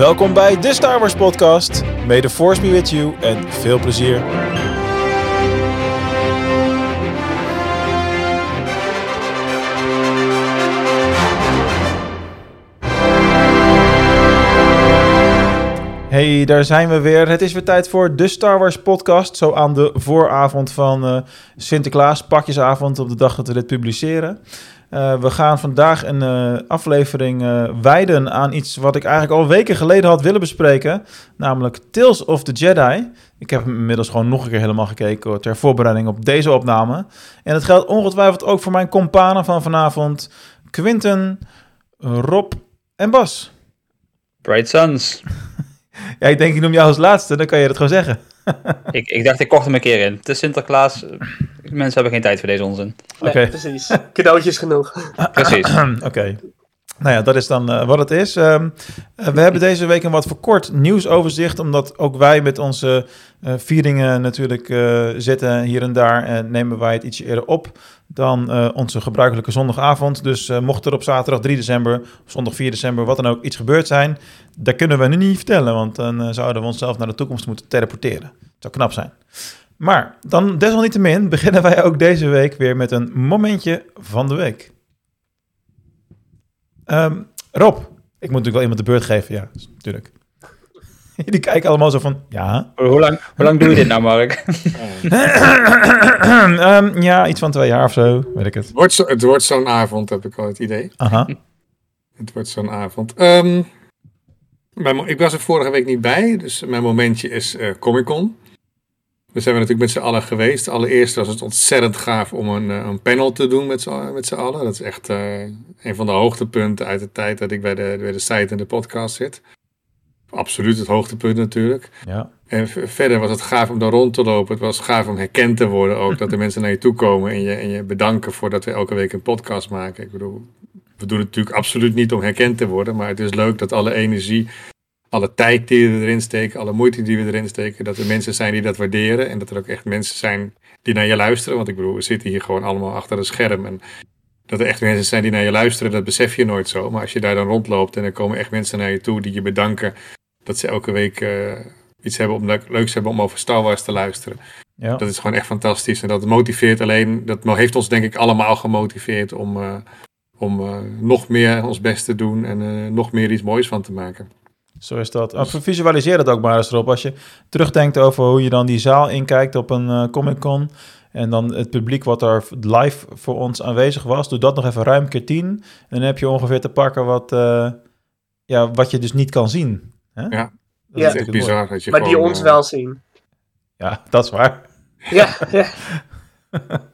Welkom bij de Star Wars podcast. May the force be with you en veel plezier. Hey, daar zijn we weer. Het is weer tijd voor de Star Wars podcast. Zo aan de vooravond van uh, Sinterklaas, pakjesavond op de dag dat we dit publiceren. Uh, we gaan vandaag een uh, aflevering uh, wijden aan iets wat ik eigenlijk al weken geleden had willen bespreken. Namelijk Tales of the Jedi. Ik heb hem inmiddels gewoon nog een keer helemaal gekeken ter voorbereiding op deze opname. En het geldt ongetwijfeld ook voor mijn companen van vanavond. Quinten, Rob en Bas. Bright Suns. ja, ik denk ik noem jou als laatste, dan kan je het gewoon zeggen. ik, ik dacht, ik kocht hem een keer in. Het is Sinterklaas. Mensen hebben geen tijd voor deze onzin. Okay. precies. Cadeautjes genoeg. precies. Oké. Okay. Nou ja, dat is dan uh, wat het is. Um, uh, we hebben deze week een wat verkort nieuwsoverzicht, omdat ook wij met onze uh, vieringen natuurlijk zitten hier en daar en nemen wij het ietsje eerder op dan onze gebruikelijke zondagavond. Dus mocht er op zaterdag 3 december, zondag 4 december, wat dan ook iets gebeurd zijn, dat kunnen we nu niet vertellen, want dan zouden we onszelf naar de toekomst moeten teleporteren. Dat zou knap zijn. Maar dan desalniettemin beginnen wij ook deze week weer met een momentje van de week. Um, Rob, ik moet natuurlijk wel iemand de beurt geven, ja, natuurlijk. Die kijken allemaal zo van, ja. Hoe lang, hoe lang doe je dit nou, Mark? um, ja, iets van twee jaar of zo, weet ik het. Het wordt, zo, het wordt zo'n avond, heb ik al het idee. Aha. Het wordt zo'n avond. Um, mijn, ik was er vorige week niet bij, dus mijn momentje is uh, Comic Con. We zijn we natuurlijk met z'n allen geweest. Allereerst was het ontzettend gaaf om een, een panel te doen met z'n, met z'n allen. Dat is echt uh, een van de hoogtepunten uit de tijd dat ik bij de, bij de site en de podcast zit. Absoluut het hoogtepunt natuurlijk. Ja. En verder was het gaaf om daar rond te lopen. Het was gaaf om herkend te worden ook. dat er mensen naar je toe komen en je, en je bedanken voordat we elke week een podcast maken. Ik bedoel, we doen het natuurlijk absoluut niet om herkend te worden. Maar het is leuk dat alle energie alle tijd die we erin steken, alle moeite die we erin steken, dat er mensen zijn die dat waarderen en dat er ook echt mensen zijn die naar je luisteren. Want ik bedoel, we zitten hier gewoon allemaal achter een scherm en dat er echt mensen zijn die naar je luisteren, dat besef je nooit zo. Maar als je daar dan rondloopt en er komen echt mensen naar je toe die je bedanken dat ze elke week uh, iets hebben om leuk, leuks hebben om over Star Wars te luisteren. Ja. Dat is gewoon echt fantastisch en dat motiveert alleen, dat heeft ons denk ik allemaal gemotiveerd om, uh, om uh, nog meer ons best te doen en nog meer iets moois van te maken. Zo is dat. Dus... Visualiseer dat ook maar eens erop. Als je terugdenkt over hoe je dan die zaal inkijkt op een uh, Comic Con. En dan het publiek wat er live voor ons aanwezig was. Doe dat nog even ruim keer tien. En dan heb je ongeveer te pakken wat, ja, wat je dus niet kan zien. Hè? Ja, dat ja. is echt bizar. Dat je maar die ons uh, wel zien. Ja, dat is waar. Ja, ja.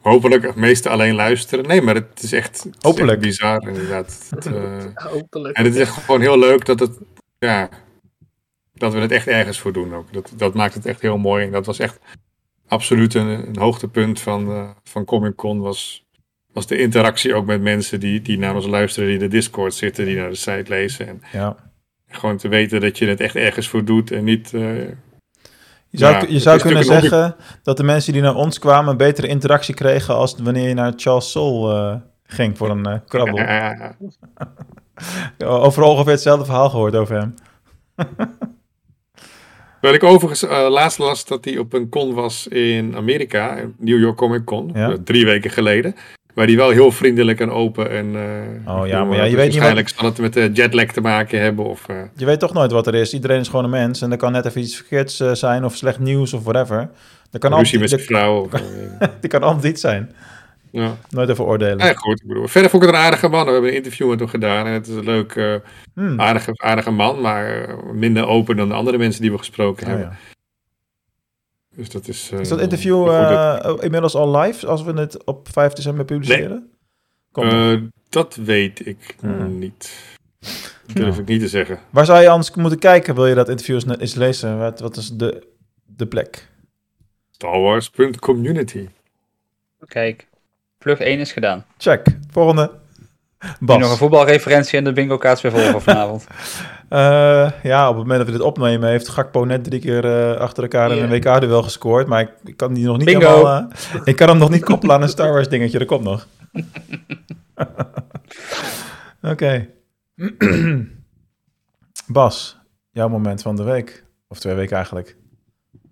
Hopelijk het meeste alleen luisteren. Nee, maar het is echt, het Hopelijk. Is echt bizar inderdaad. Het, Hopelijk. En het is echt gewoon heel leuk dat het ja, dat we het echt ergens voor doen ook. Dat, dat maakt het echt heel mooi. En dat was echt absoluut een, een hoogtepunt van, uh, van Comic Con. Was, was de interactie ook met mensen die, die naar ons luisteren, die in de Discord zitten, die naar de site lezen. En ja. Gewoon te weten dat je het echt ergens voor doet en niet. Uh, je zou, ja, je zou kunnen zeggen dat de mensen die naar ons kwamen betere interactie kregen als wanneer je naar Charles Soul uh, ging voor een krabbel. Ja. Overal ongeveer hetzelfde verhaal gehoord over hem. Wel ik overigens uh, laatst las dat hij op een con was in Amerika, New York Comic Con, ja? uh, drie weken geleden. Waar die wel heel vriendelijk en open en. Uh, oh ja, maar ja, je weet waarschijnlijk zal het met de jetlag te maken hebben. Of, Je weet toch nooit wat er is. Iedereen is gewoon een mens en er kan net even iets verkeerds zijn of slecht nieuws of whatever. Er kan Ruzie met zijn vrouw. Of, die kan altijd iets zijn. Ja. Nooit even oordelen. Ja, goed. Ik bedoel, verder vond ik het een aardige man. We hebben een interview met hem gedaan. En het is een leuk, hmm. aardige, aardige man. Maar minder open dan de andere mensen die we gesproken oh, hebben. Ja. Dus dat is... Uh, is dat interview uh, dat... inmiddels al live? Als we het op 5 december publiceren? Nee. dat weet ik hmm. niet. Dat durf ja. ik niet te zeggen. Waar zou je anders moeten kijken? Wil je dat interview eens, eens lezen? Wat, wat is de, de plek? Starwars.community. Kijk. Plug 1 is gedaan. Check. Volgende. Bas. nog een voetbalreferentie en de bingo kaarts weer volgen vanavond. Uh, ja, op het moment dat we dit opnemen heeft Gakpo net drie keer uh, achter elkaar in yeah. een WK wel gescoord. Maar ik, ik, kan die nog niet bingo. helemaal... Uh, ik kan hem nog niet koppelen aan een Star Wars dingetje. Dat komt nog. Oké. Okay. Bas, jouw moment van de week. Of twee weken eigenlijk.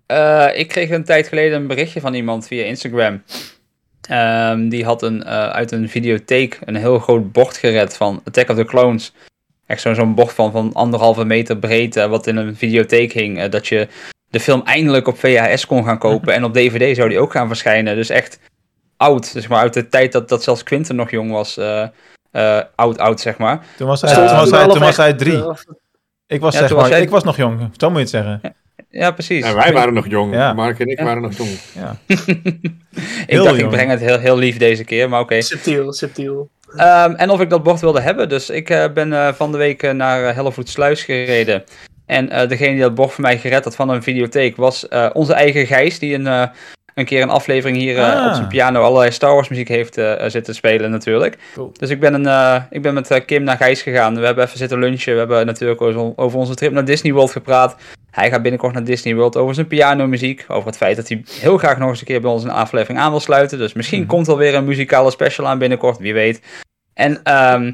Eh, ik kreeg een tijd geleden een berichtje van iemand via Instagram. Ehm, die had een, eh, uit een videotheek een heel groot bord gered van Attack of the Clones. Echt zo'n zo'n bord van, van anderhalve meter breed, wat in een videotheek hing. eh, dat je de film eindelijk op VHS kon gaan kopen. en op DVD zou die ook gaan verschijnen. Dus echt oud, zeg maar, uit de tijd dat, dat zelfs Quinten nog jong was. eh, eh, oud, oud, zeg maar. Toen was hij, toen was hij, toen was drie. Ik was, Ja, zeg maar, jij- ik was nog jong. Zo moet je het zeggen. Ja, precies. Ja, wij waren nog jong. Ja. Mark en ik Ja. waren nog jong. Ja. ik heel dacht, ik breng het heel, heel lief deze keer, maar oké. Subtiel, subtiel. Ehm, en of ik dat bord wilde hebben. Dus ik eh, ben eh, van de week eh, naar uh, Hellevoetsluis gereden. En degene die dat bord voor mij gered had van een videotheek was onze eigen Gijs. Die een, een keer een aflevering hier eh, Ah. op zijn piano allerlei Star Wars muziek heeft eh, eh, zitten spelen natuurlijk. Cool. Dus ik ben, een, ik ben met Kim naar Gijs gegaan. We hebben even zitten lunchen. We hebben natuurlijk over, onze trip naar Disney World gepraat. Hij gaat binnenkort naar Disney World over zijn pianomuziek. Over het feit dat hij heel graag nog eens een keer bij ons een aflevering aan wil sluiten. Dus misschien Mhm. komt er weer een muzikale special aan binnenkort, wie weet. En ehm,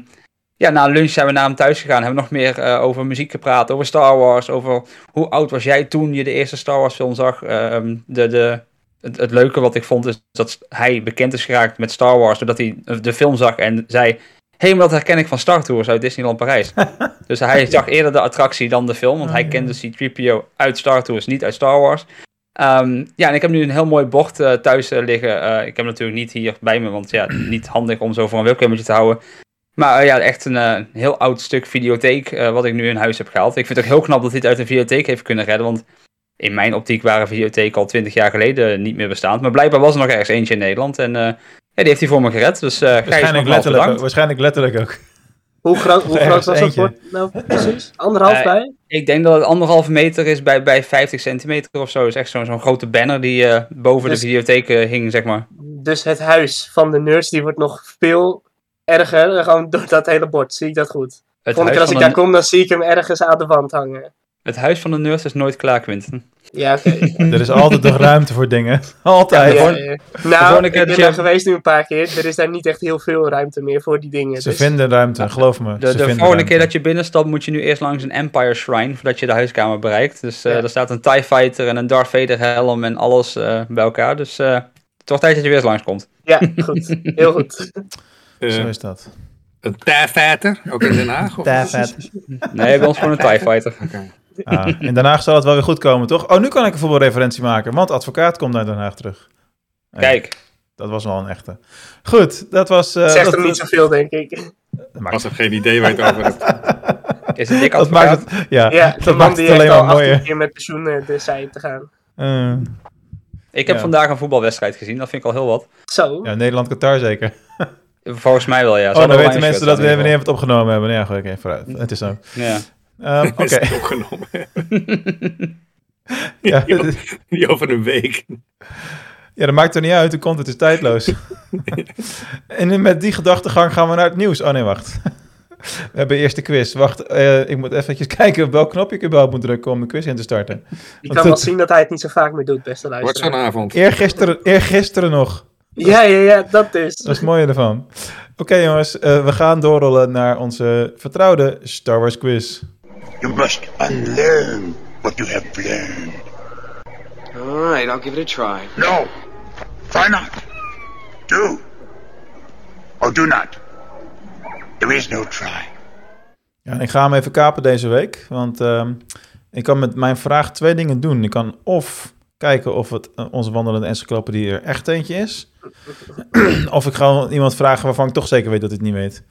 ja, na lunch zijn we naar hem thuis gegaan. Hebben we nog meer over muziek gepraat, over Star Wars. Over hoe oud was jij toen je de eerste Star Wars film zag. Ehm, de, de, het, het leuke wat ik vond is dat hij bekend is geraakt met Star Wars. Doordat hij de film zag en zei... Hé, hey, maar dat herken ik van Star Tours uit Disneyland Parijs. dus hij zag eerder de attractie dan de film. Want hij Ah, kende C-3PO uit Star Tours, niet uit Star Wars. Ehm, ja, en ik heb nu een heel mooi bord eh, thuis eh, liggen. Eh, ik heb hem natuurlijk niet hier bij me, want ja, niet handig om zo voor een webcammetje te houden. Maar ja, echt een heel oud stuk videotheek wat ik nu in huis heb gehaald. Ik vind het ook heel knap dat hij het uit een videotheek heeft kunnen redden, want in mijn optiek waren videotheken al twintig jaar geleden niet meer bestaand. Maar blijkbaar was er nog ergens eentje in Nederland en eh, ja, die heeft hij voor me gered. Dus eh Waarschijnlijk letterlijk, waarschijnlijk letterlijk ook. Hoe groot, hoe Ergens groot was dat bord nou precies? Anderhalf Eh, bij? Ik denk dat het anderhalve meter is bij, bij 50 centimeter of zo. is echt zo'n zo'n grote banner die eh, boven Dus- de videotheek eh, hing, zeg maar. Dus het huis van de nerds die wordt nog veel erger. Gewoon door dat hele bord. Zie ik dat goed? Het Volgende keer huis, als ik daar kom, dan zie ik hem ergens aan de wand hangen. Het huis van de nerds is nooit klaar, Quinten. Ja, oké. Er is altijd nog ruimte voor dingen. Altijd. Ja, Nou, keer ik ben dat daar je- geweest nu een paar keer. Er is daar niet echt heel veel ruimte meer voor die dingen. Ze dus- vinden ruimte, geloof me. De, de volgende ruimte. keer dat je binnenstapt moet je nu eerst langs een Empire Shrine voordat je de huiskamer bereikt. Dus eh Ja. er staat een TIE Fighter en een Darth Vader helm en alles eh, bij elkaar. Dus eh, het wordt tijd dat je weer eens langskomt. Ja, goed. Heel goed. Zo is dat. een TIE ook in Den Haag? Daar vet. Nee, bij ons gewoon een TIE Fighter. Oké. Ah, in Den Haag zal het wel weer goed komen, toch? Oh, nu kan ik een voetbalreferentie maken, want advocaat komt naar Den Haag terug. Kijk, Dat was wel een echte. Goed, dat was... eh, Zegt dat, hem niet zoveel, denk ik. dat maakt, Was er geen idee waar je het over hebt. is het dik dat advocaat? maakt het, ja, Ja, de dat man maakt die het alleen maar 18 mooier. keer met pensioen eh, de zij te gaan. Eh, Ik heb Ja. vandaag een voetbalwedstrijd gezien, dat vind ik al heel wat. Zo. ja, Nederland-Qatar zeker. Volgens mij wel, ja. Oh, dan weten mensen dat we in wanneer we het opgenomen hebben. Ja, goed, oké, vooruit. Het is zo. Ja. Ehm, Oké. Is het opgenomen? Ja, Die, die over een week. ja, dat maakt er niet uit. De content is tijdloos. en met die gedachtegang gaan we naar het nieuws. Oh nee, wacht. We hebben eerst de quiz. Wacht, eh, ik moet eventjes kijken op welk knopje ik überhaupt moet drukken om de quiz in te starten. Je kan wel zien dat hij het niet zo vaak meer doet, beste Wordt luisteraar. zo'n avond. Eergisteren, eergisteren nog. Ja, ja, ja, dat dus. Dat is het mooie ervan. Oké jongens, eh, we gaan doorrollen naar onze vertrouwde Star Wars quiz. You must unlearn what you have learned. All right, I'll give it a try. No, try not. Do. Or do not. There is no try. Ja, en ik ga hem even kapen deze week, want ehm, ik kan met mijn vraag twee dingen doen. Ik kan of kijken of het eh, onze wandelende encyclopedie er echt eentje is, of ik ga iemand vragen waarvan ik toch zeker weet dat hij het niet weet.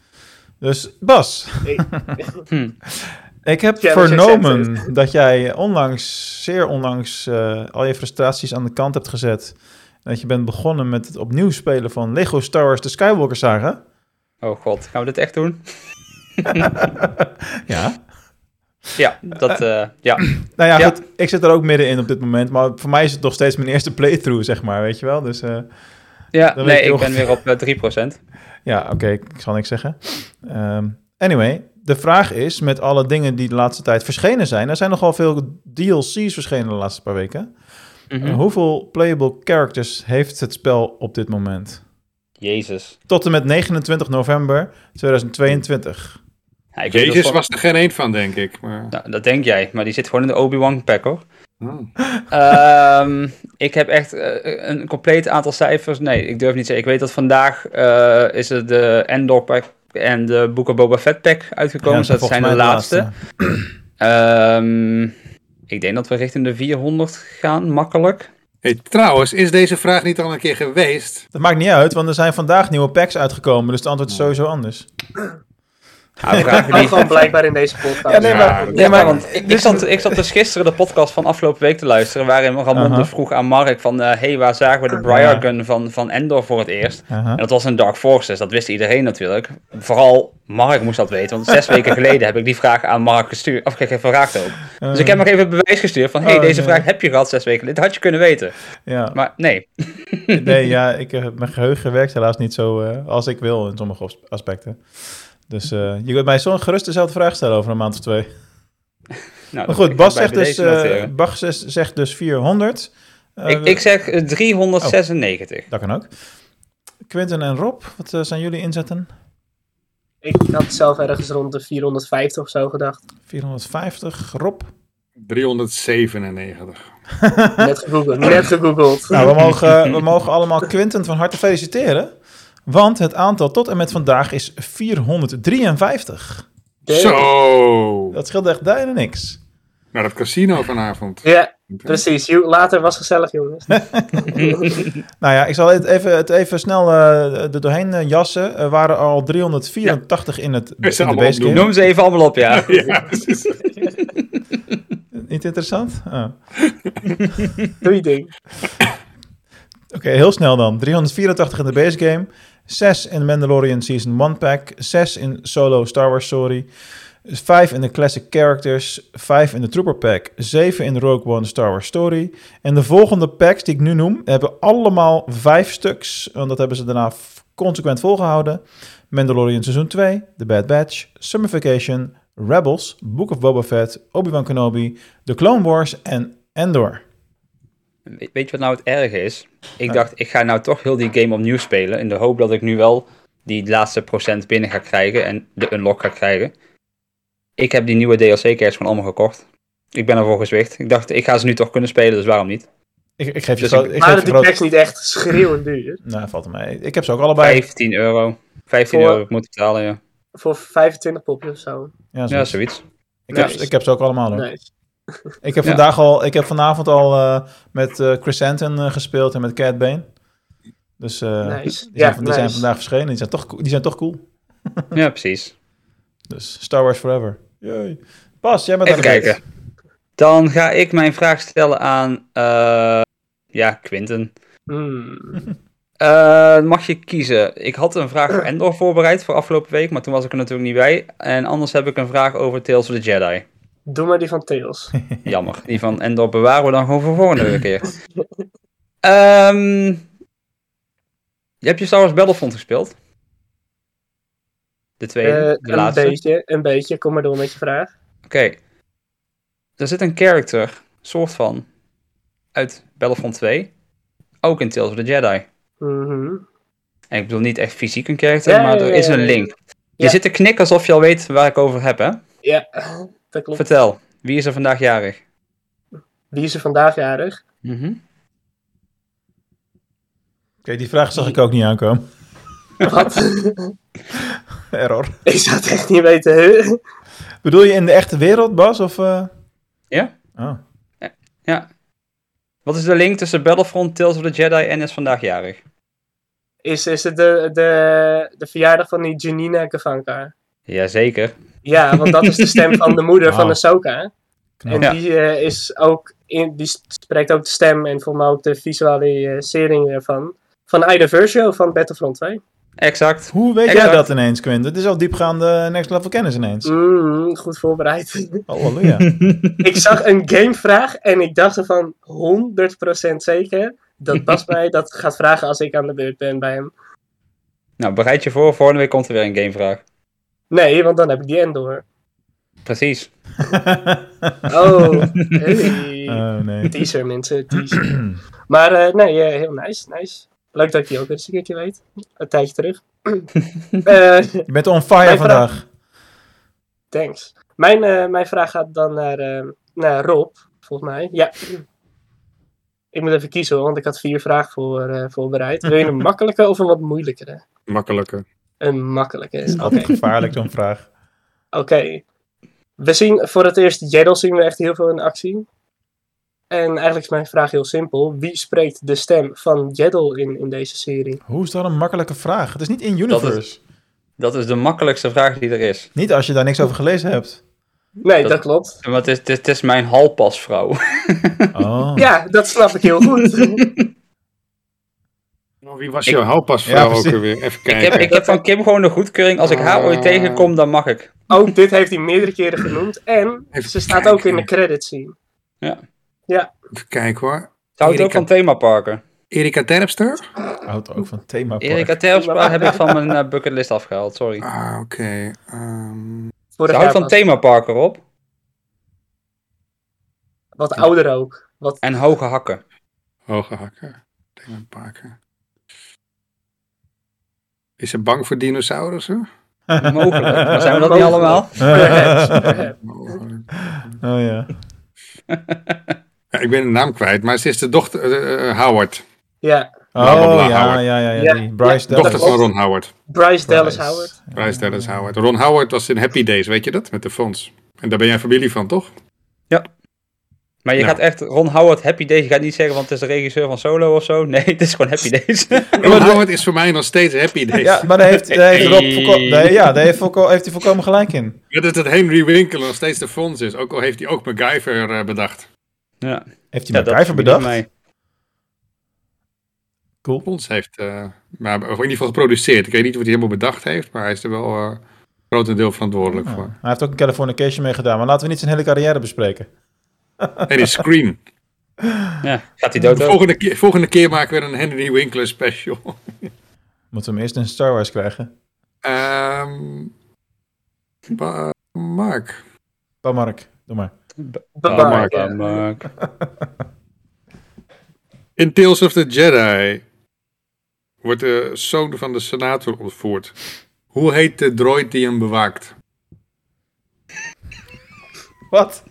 Dus Bas, Hm. Ik heb vernomen dat jij onlangs, zeer onlangs, eh, al je frustraties aan de kant hebt gezet. Dat je bent begonnen met het opnieuw spelen van Lego Star Wars The Skywalker Saga. Oh god, gaan we dit echt doen? Ja. Ja, dat, eh, ja. Nou ja, Ja. goed, ik zit er ook middenin op dit moment. Maar voor mij is het nog steeds mijn eerste playthrough, zeg maar, weet je wel. Dus eh, Ja, nee, ik ben weer op eh, 3%. ja, oké, ik zal niks zeggen. Ehm, anyway, de vraag is, met alle dingen die de laatste tijd verschenen zijn... er zijn nogal veel DLC's verschenen de laatste paar weken. Mhm. Eh, hoeveel playable characters heeft het spel op dit moment? Jezus. Tot en met 29 november 2022. Ja, ik weet Jezus was er geen één van, denk ik. Maar... Nou, dat denk jij, maar die zit gewoon in de Obi-Wan pack hoor. Oh. Ehm, ik heb echt eh, een compleet aantal cijfers. Nee, ik durf niet te zeggen. Ik weet dat vandaag eh, is er de Endor pack en de Book of Boba Fett pack uitgekomen. Ja, dus dat zijn de laatste. Ehm, ik denk dat we richting de 400 gaan, makkelijk. Hey, trouwens, is deze vraag niet al een keer geweest? Dat maakt niet uit, want er zijn vandaag nieuwe packs uitgekomen. Dus het antwoord is sowieso anders. Nou, we die... gewoon blijkbaar in deze podcast. Ja, nee, maar- Ja, Nee, maar want ik, ik, zat, ik zat dus gisteren de podcast van afgelopen week te luisteren, waarin Ramon dus vroeg aan Mark van, eh hey, waar zagen we de Briar Gun van, van Endor voor het eerst? Aha. En dat was een Dark Forces, dat wist iedereen natuurlijk. Vooral Mark moest dat weten, want zes weken geleden heb ik die vraag aan Mark gestuurd, of gevraagd ook. Dus ik heb nog even het bewijs gestuurd van, hey, Oh, deze nee. vraag heb je gehad zes weken geleden, dat had je kunnen weten. Ja. Maar nee, Nee, ja, ik, eh, mijn geheugen werkt helaas niet zo eh, als ik wil in sommige aspecten. Dus eh, je kunt mij zo gerust dezelfde vraag stellen over een maand of twee. nou, Maar goed, Bas zegt, dus, deze eh, zes- zegt dus 400. Eh, ik, ik zeg eh, 396. Dat kan ook. Quinten en Rob, wat zijn jullie inzetten? Ik had zelf ergens rond de 450 of zo gedacht. 450. Rob? 397. Net gegoogeld. Net gegoogeld. Nou, we mogen, we mogen allemaal Quinten van harte feliciteren. Want het aantal tot en met vandaag is 453. Zo! Dat scheelt echt bijna niks. Naar dat casino vanavond. Ja, precies. Later was gezellig, jongens. Nou ja, ik zal het even, het even snel eh, er doorheen eh, jassen. Er waren al 384 in, het, in de base game. Noem ze even allemaal op, ja. Ja, precies. Niet interessant? Ah. Doe je ding. Oké, heel snel dan. 384 in de base game. 6 in Mandalorian Season 1 pack. 6 in Solo Star Wars Story. 5 in de Classic Characters. 5 in de Trooper pack. 7 in Rogue One Star Wars Story. En de volgende packs die ik nu noem, hebben allemaal 5 stuks. Want dat hebben ze daarna consequent volgehouden. Mandalorian Seizoen 2, The Bad Batch, Summer Vacation, Rebels, Book of Boba Fett, Obi-Wan Kenobi, The Clone Wars en Endor. We- Weet je wat nou het erge is? Ik dacht, ik ga nou toch heel die game opnieuw spelen. In de hoop dat ik nu wel die laatste procent binnen ga krijgen en de unlock ga krijgen. Ik heb die nieuwe DLC-cares gewoon allemaal gekocht. Ik ben ervoor gezwicht. Ik dacht, ik ga ze nu toch kunnen spelen, dus waarom niet? Ik, ik geef je, Dus gro- ik- ik geef je die groot... niet echt schreeuwend duur? Nou, valt er mee. Ik heb ze ook allebei. 15 euro. 15 Voor- euro moet ik betalen, ja. Voor 25 popjes of zo. Ja, Ja, zoiets. ik, heb, ik heb ze ook allemaal. Hoor. Nice. Ik heb Ja. vandaag al, ik heb vanavond al eh, met eh Chrysanthemum eh, gespeeld en met Cat Bane. Dus Nice. die, zijn, Ja, die zijn nice. vandaag verschenen. Die zijn toch, cool- die zijn toch cool. Ja, precies. Dus Star Wars Forever. Yay. Pas, jij bent Even aan kijken. Dan ga ik mijn vraag stellen aan, ja, Quinten. Hmm. Mag je kiezen. Ik had een vraag voor Endor voorbereid voor afgelopen week, maar toen was ik er natuurlijk niet bij. En anders heb ik een vraag over Tales of the Jedi. Doe maar die van Tails. Jammer. Die van Endor bewaren we dan gewoon voor volgende keer. Ehm heb je Star Wars Battlefront gespeeld? De tweede, Eh, de een laatste. beetje, een beetje. Kom maar door met je vraag. Oké. Er zit een character, soort van, uit Battlefront 2. Ook in Tales of the Jedi. Mhm. En ik bedoel niet echt fysiek een character, Ja, maar er ja, is een ja. link. Je zit te knikken alsof je al weet waar ik over heb, hè? Ja, dat klopt. Vertel, wie is er vandaag jarig? Wie is er vandaag jarig? Mhm. Oké, die vraag zag ik ook niet aankomen. Wat? Error. ik zou het echt niet weten. hè? Bedoel je in de echte wereld, Bas? Of, eh? Ja. Oh. Ja. Wat is de link tussen Battlefront, Tales of the Jedi en is vandaag jarig? Is, is het de, de, de verjaardag van die Janina Kavanka? Jazeker. Ja, want dat is de stem van de moeder van. Ahsoka. En Ja. die, eh, is ook in, die spreekt ook de stem en volgens mij ook de visualisering ervan. Van Ida Versio van Battlefront 2. Exact. Hoe weet jij dat ineens, Quint? Het is al diepgaande next level kennis ineens. Mm, goed voorbereid. Halleluja. ik zag een gamevraag en ik dacht ervan 100% zeker dat Bas mij dat gaat vragen als ik aan de beurt ben bij hem. Nou, bereid je voor, volgende week komt er weer een gamevraag. Nee, want dan heb ik die Endor. Precies. Oh, hey. oh nee. Teaser mensen, teaser. maar eh, nee, eh, heel nice, nice. Leuk dat ik die ook eens een keertje weet. Een tijdje terug. Eh, Je bent on fire vraag- vandaag. Thanks. Mijn, eh, mijn vraag gaat dan naar, eh, naar Rob, volgens mij. Ja. Ik moet even kiezen, hoor, want ik had vier vragen voor, eh, voorbereid. Wil je een makkelijke of een wat moeilijkere? Makkelijker. Een makkelijke. Dat is Oké. altijd gevaarlijk, zo'n vraag. Oké. We zien voor het eerst Jeddel zien we echt heel veel in actie. En eigenlijk is mijn vraag heel simpel. Wie spreekt de stem van Jeddel in, in deze serie? Hoe is dat een makkelijke vraag? Het is niet in-universe. Dat Dat is de makkelijkste vraag die er is. Niet als je daar niks over gelezen hebt. Nee, Dat- dat, klopt. Maar het is, het is, het is mijn halpasvrouw. Oh. Ja, dat snap ik heel goed. Oh, wie was Ik- jouw Ja, helpasvrouw ook alweer? Even Ik kijken. heb, ik heb van Kim gewoon de goedkeuring. Als ik haar ooit Ah. tegenkom, dan mag ik. ook dit heeft hij meerdere keren genoemd. En Even ze staat kijken. ook in de credits zien. Even kijken hoor. Ze houdt ook van themaparken. Erika Terpster? Houdt ook van thema. Erika Terpstra heb ik van mijn eh, bucketlist afgehaald, sorry. Ah, oké. Ehm, Vorig Ze houdt van themaparken op. Wat ouder ook. Wat, En hoge hakken. hoge hakken. Themaparken. Is ze bang voor dinosaurussen? Mogelijk. Maar zijn we dat niet allemaal? Oh ja. Ja, ik ben de naam kwijt, maar ze is de dochter... eh, eh, Howard. Ja, Oh Bla, bla, bla, ja, Howard. ja, ja, ja. Ja, die Bryce ja. Dochter van Ron Howard. Bryce Dallas. Howard. Bryce Dallas Howard. Ron Howard was in Happy Days, weet je dat? Met de fonds. En daar ben jij familie van, toch? Maar je Ja. gaat echt Ron Howard Happy Days. Je gaat niet zeggen, want het is de regisseur van Solo of zo. Nee, het is gewoon Happy Days. Ron Howard is voor mij nog steeds Happy Days. Ja, maar daar heeft, daar heeft Hey. ja, daar heeft, volko- heeft hij volkomen gelijk in. Als dat Henry Winkler nog steeds de fonds is. Ook al heeft hij ook MacGyver eh, bedacht. ja, Heeft hij ja MacGyver bedacht? mij. Cool. Fonds heeft, eh, maar of in ieder geval geproduceerd. Ik weet niet wat hij helemaal bedacht heeft, maar hij is er wel eh grotendeel verantwoordelijk Ja. voor. Hij heeft ook een Californication meegedaan, maar laten we niet zijn hele carrière bespreken. En die Scream. Ja, gaat hij dood ook? Volgende keer, volgende keer maken we een Henry Winkler special. Moeten we hem eerst een Star Wars krijgen? Ehm Ba- Mark. Oh, Mark, doe maar. Bewaar, Mark. Ja, Mark. In Tales of the Jedi wordt de zoon van de senator ontvoerd. Hoe heet de droid die hem bewaakt? Wat?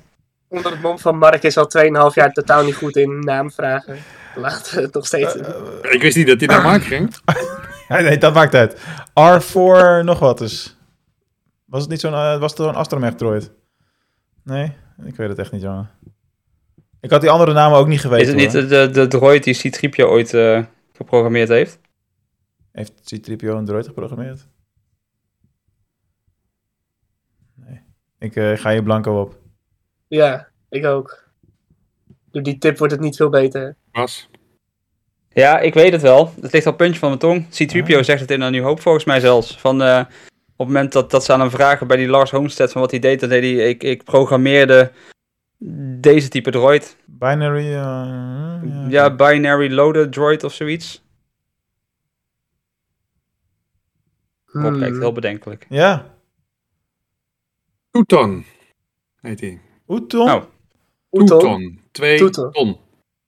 Onder het mom van Mark is al 2,5 jaar totaal niet goed in naamvragen. Laten we het nog steeds Eh, doen. Ik wist niet dat hij naar Mark ging. Nee, dat maakt uit. R4 nog wat dus. Was het niet zo'n eh, was een astromech droid? Nee, ik weet het echt niet, jongen. Ik had die andere namen ook niet geweten. Is het niet hoor. de, de, de droid die C-3PO ooit eh, geprogrammeerd heeft? Heeft C-3PO een droid geprogrammeerd? Nee. Ik eh, ga hier blanco op. Ja, ik ook. Door die tip wordt het niet veel beter. Was. Ja, ik weet het wel. Het ligt het puntje van mijn tong. C-3PO zegt het in een nieuw hoop volgens mij zelfs. Van, eh, op het moment dat, dat ze aan hem vragen bij die Lars Homestead van wat hij deed, dan deed hij, ik, ik programmeerde deze type droid. Binary. eh, ja. Ja, binary loaded droid of zoiets. Rob Hmm. kijkt heel bedenkelijk. Ja. Toeton. Heet hij. Oeton. Oh. Oeton. Toeton. Twee Toeton. ton.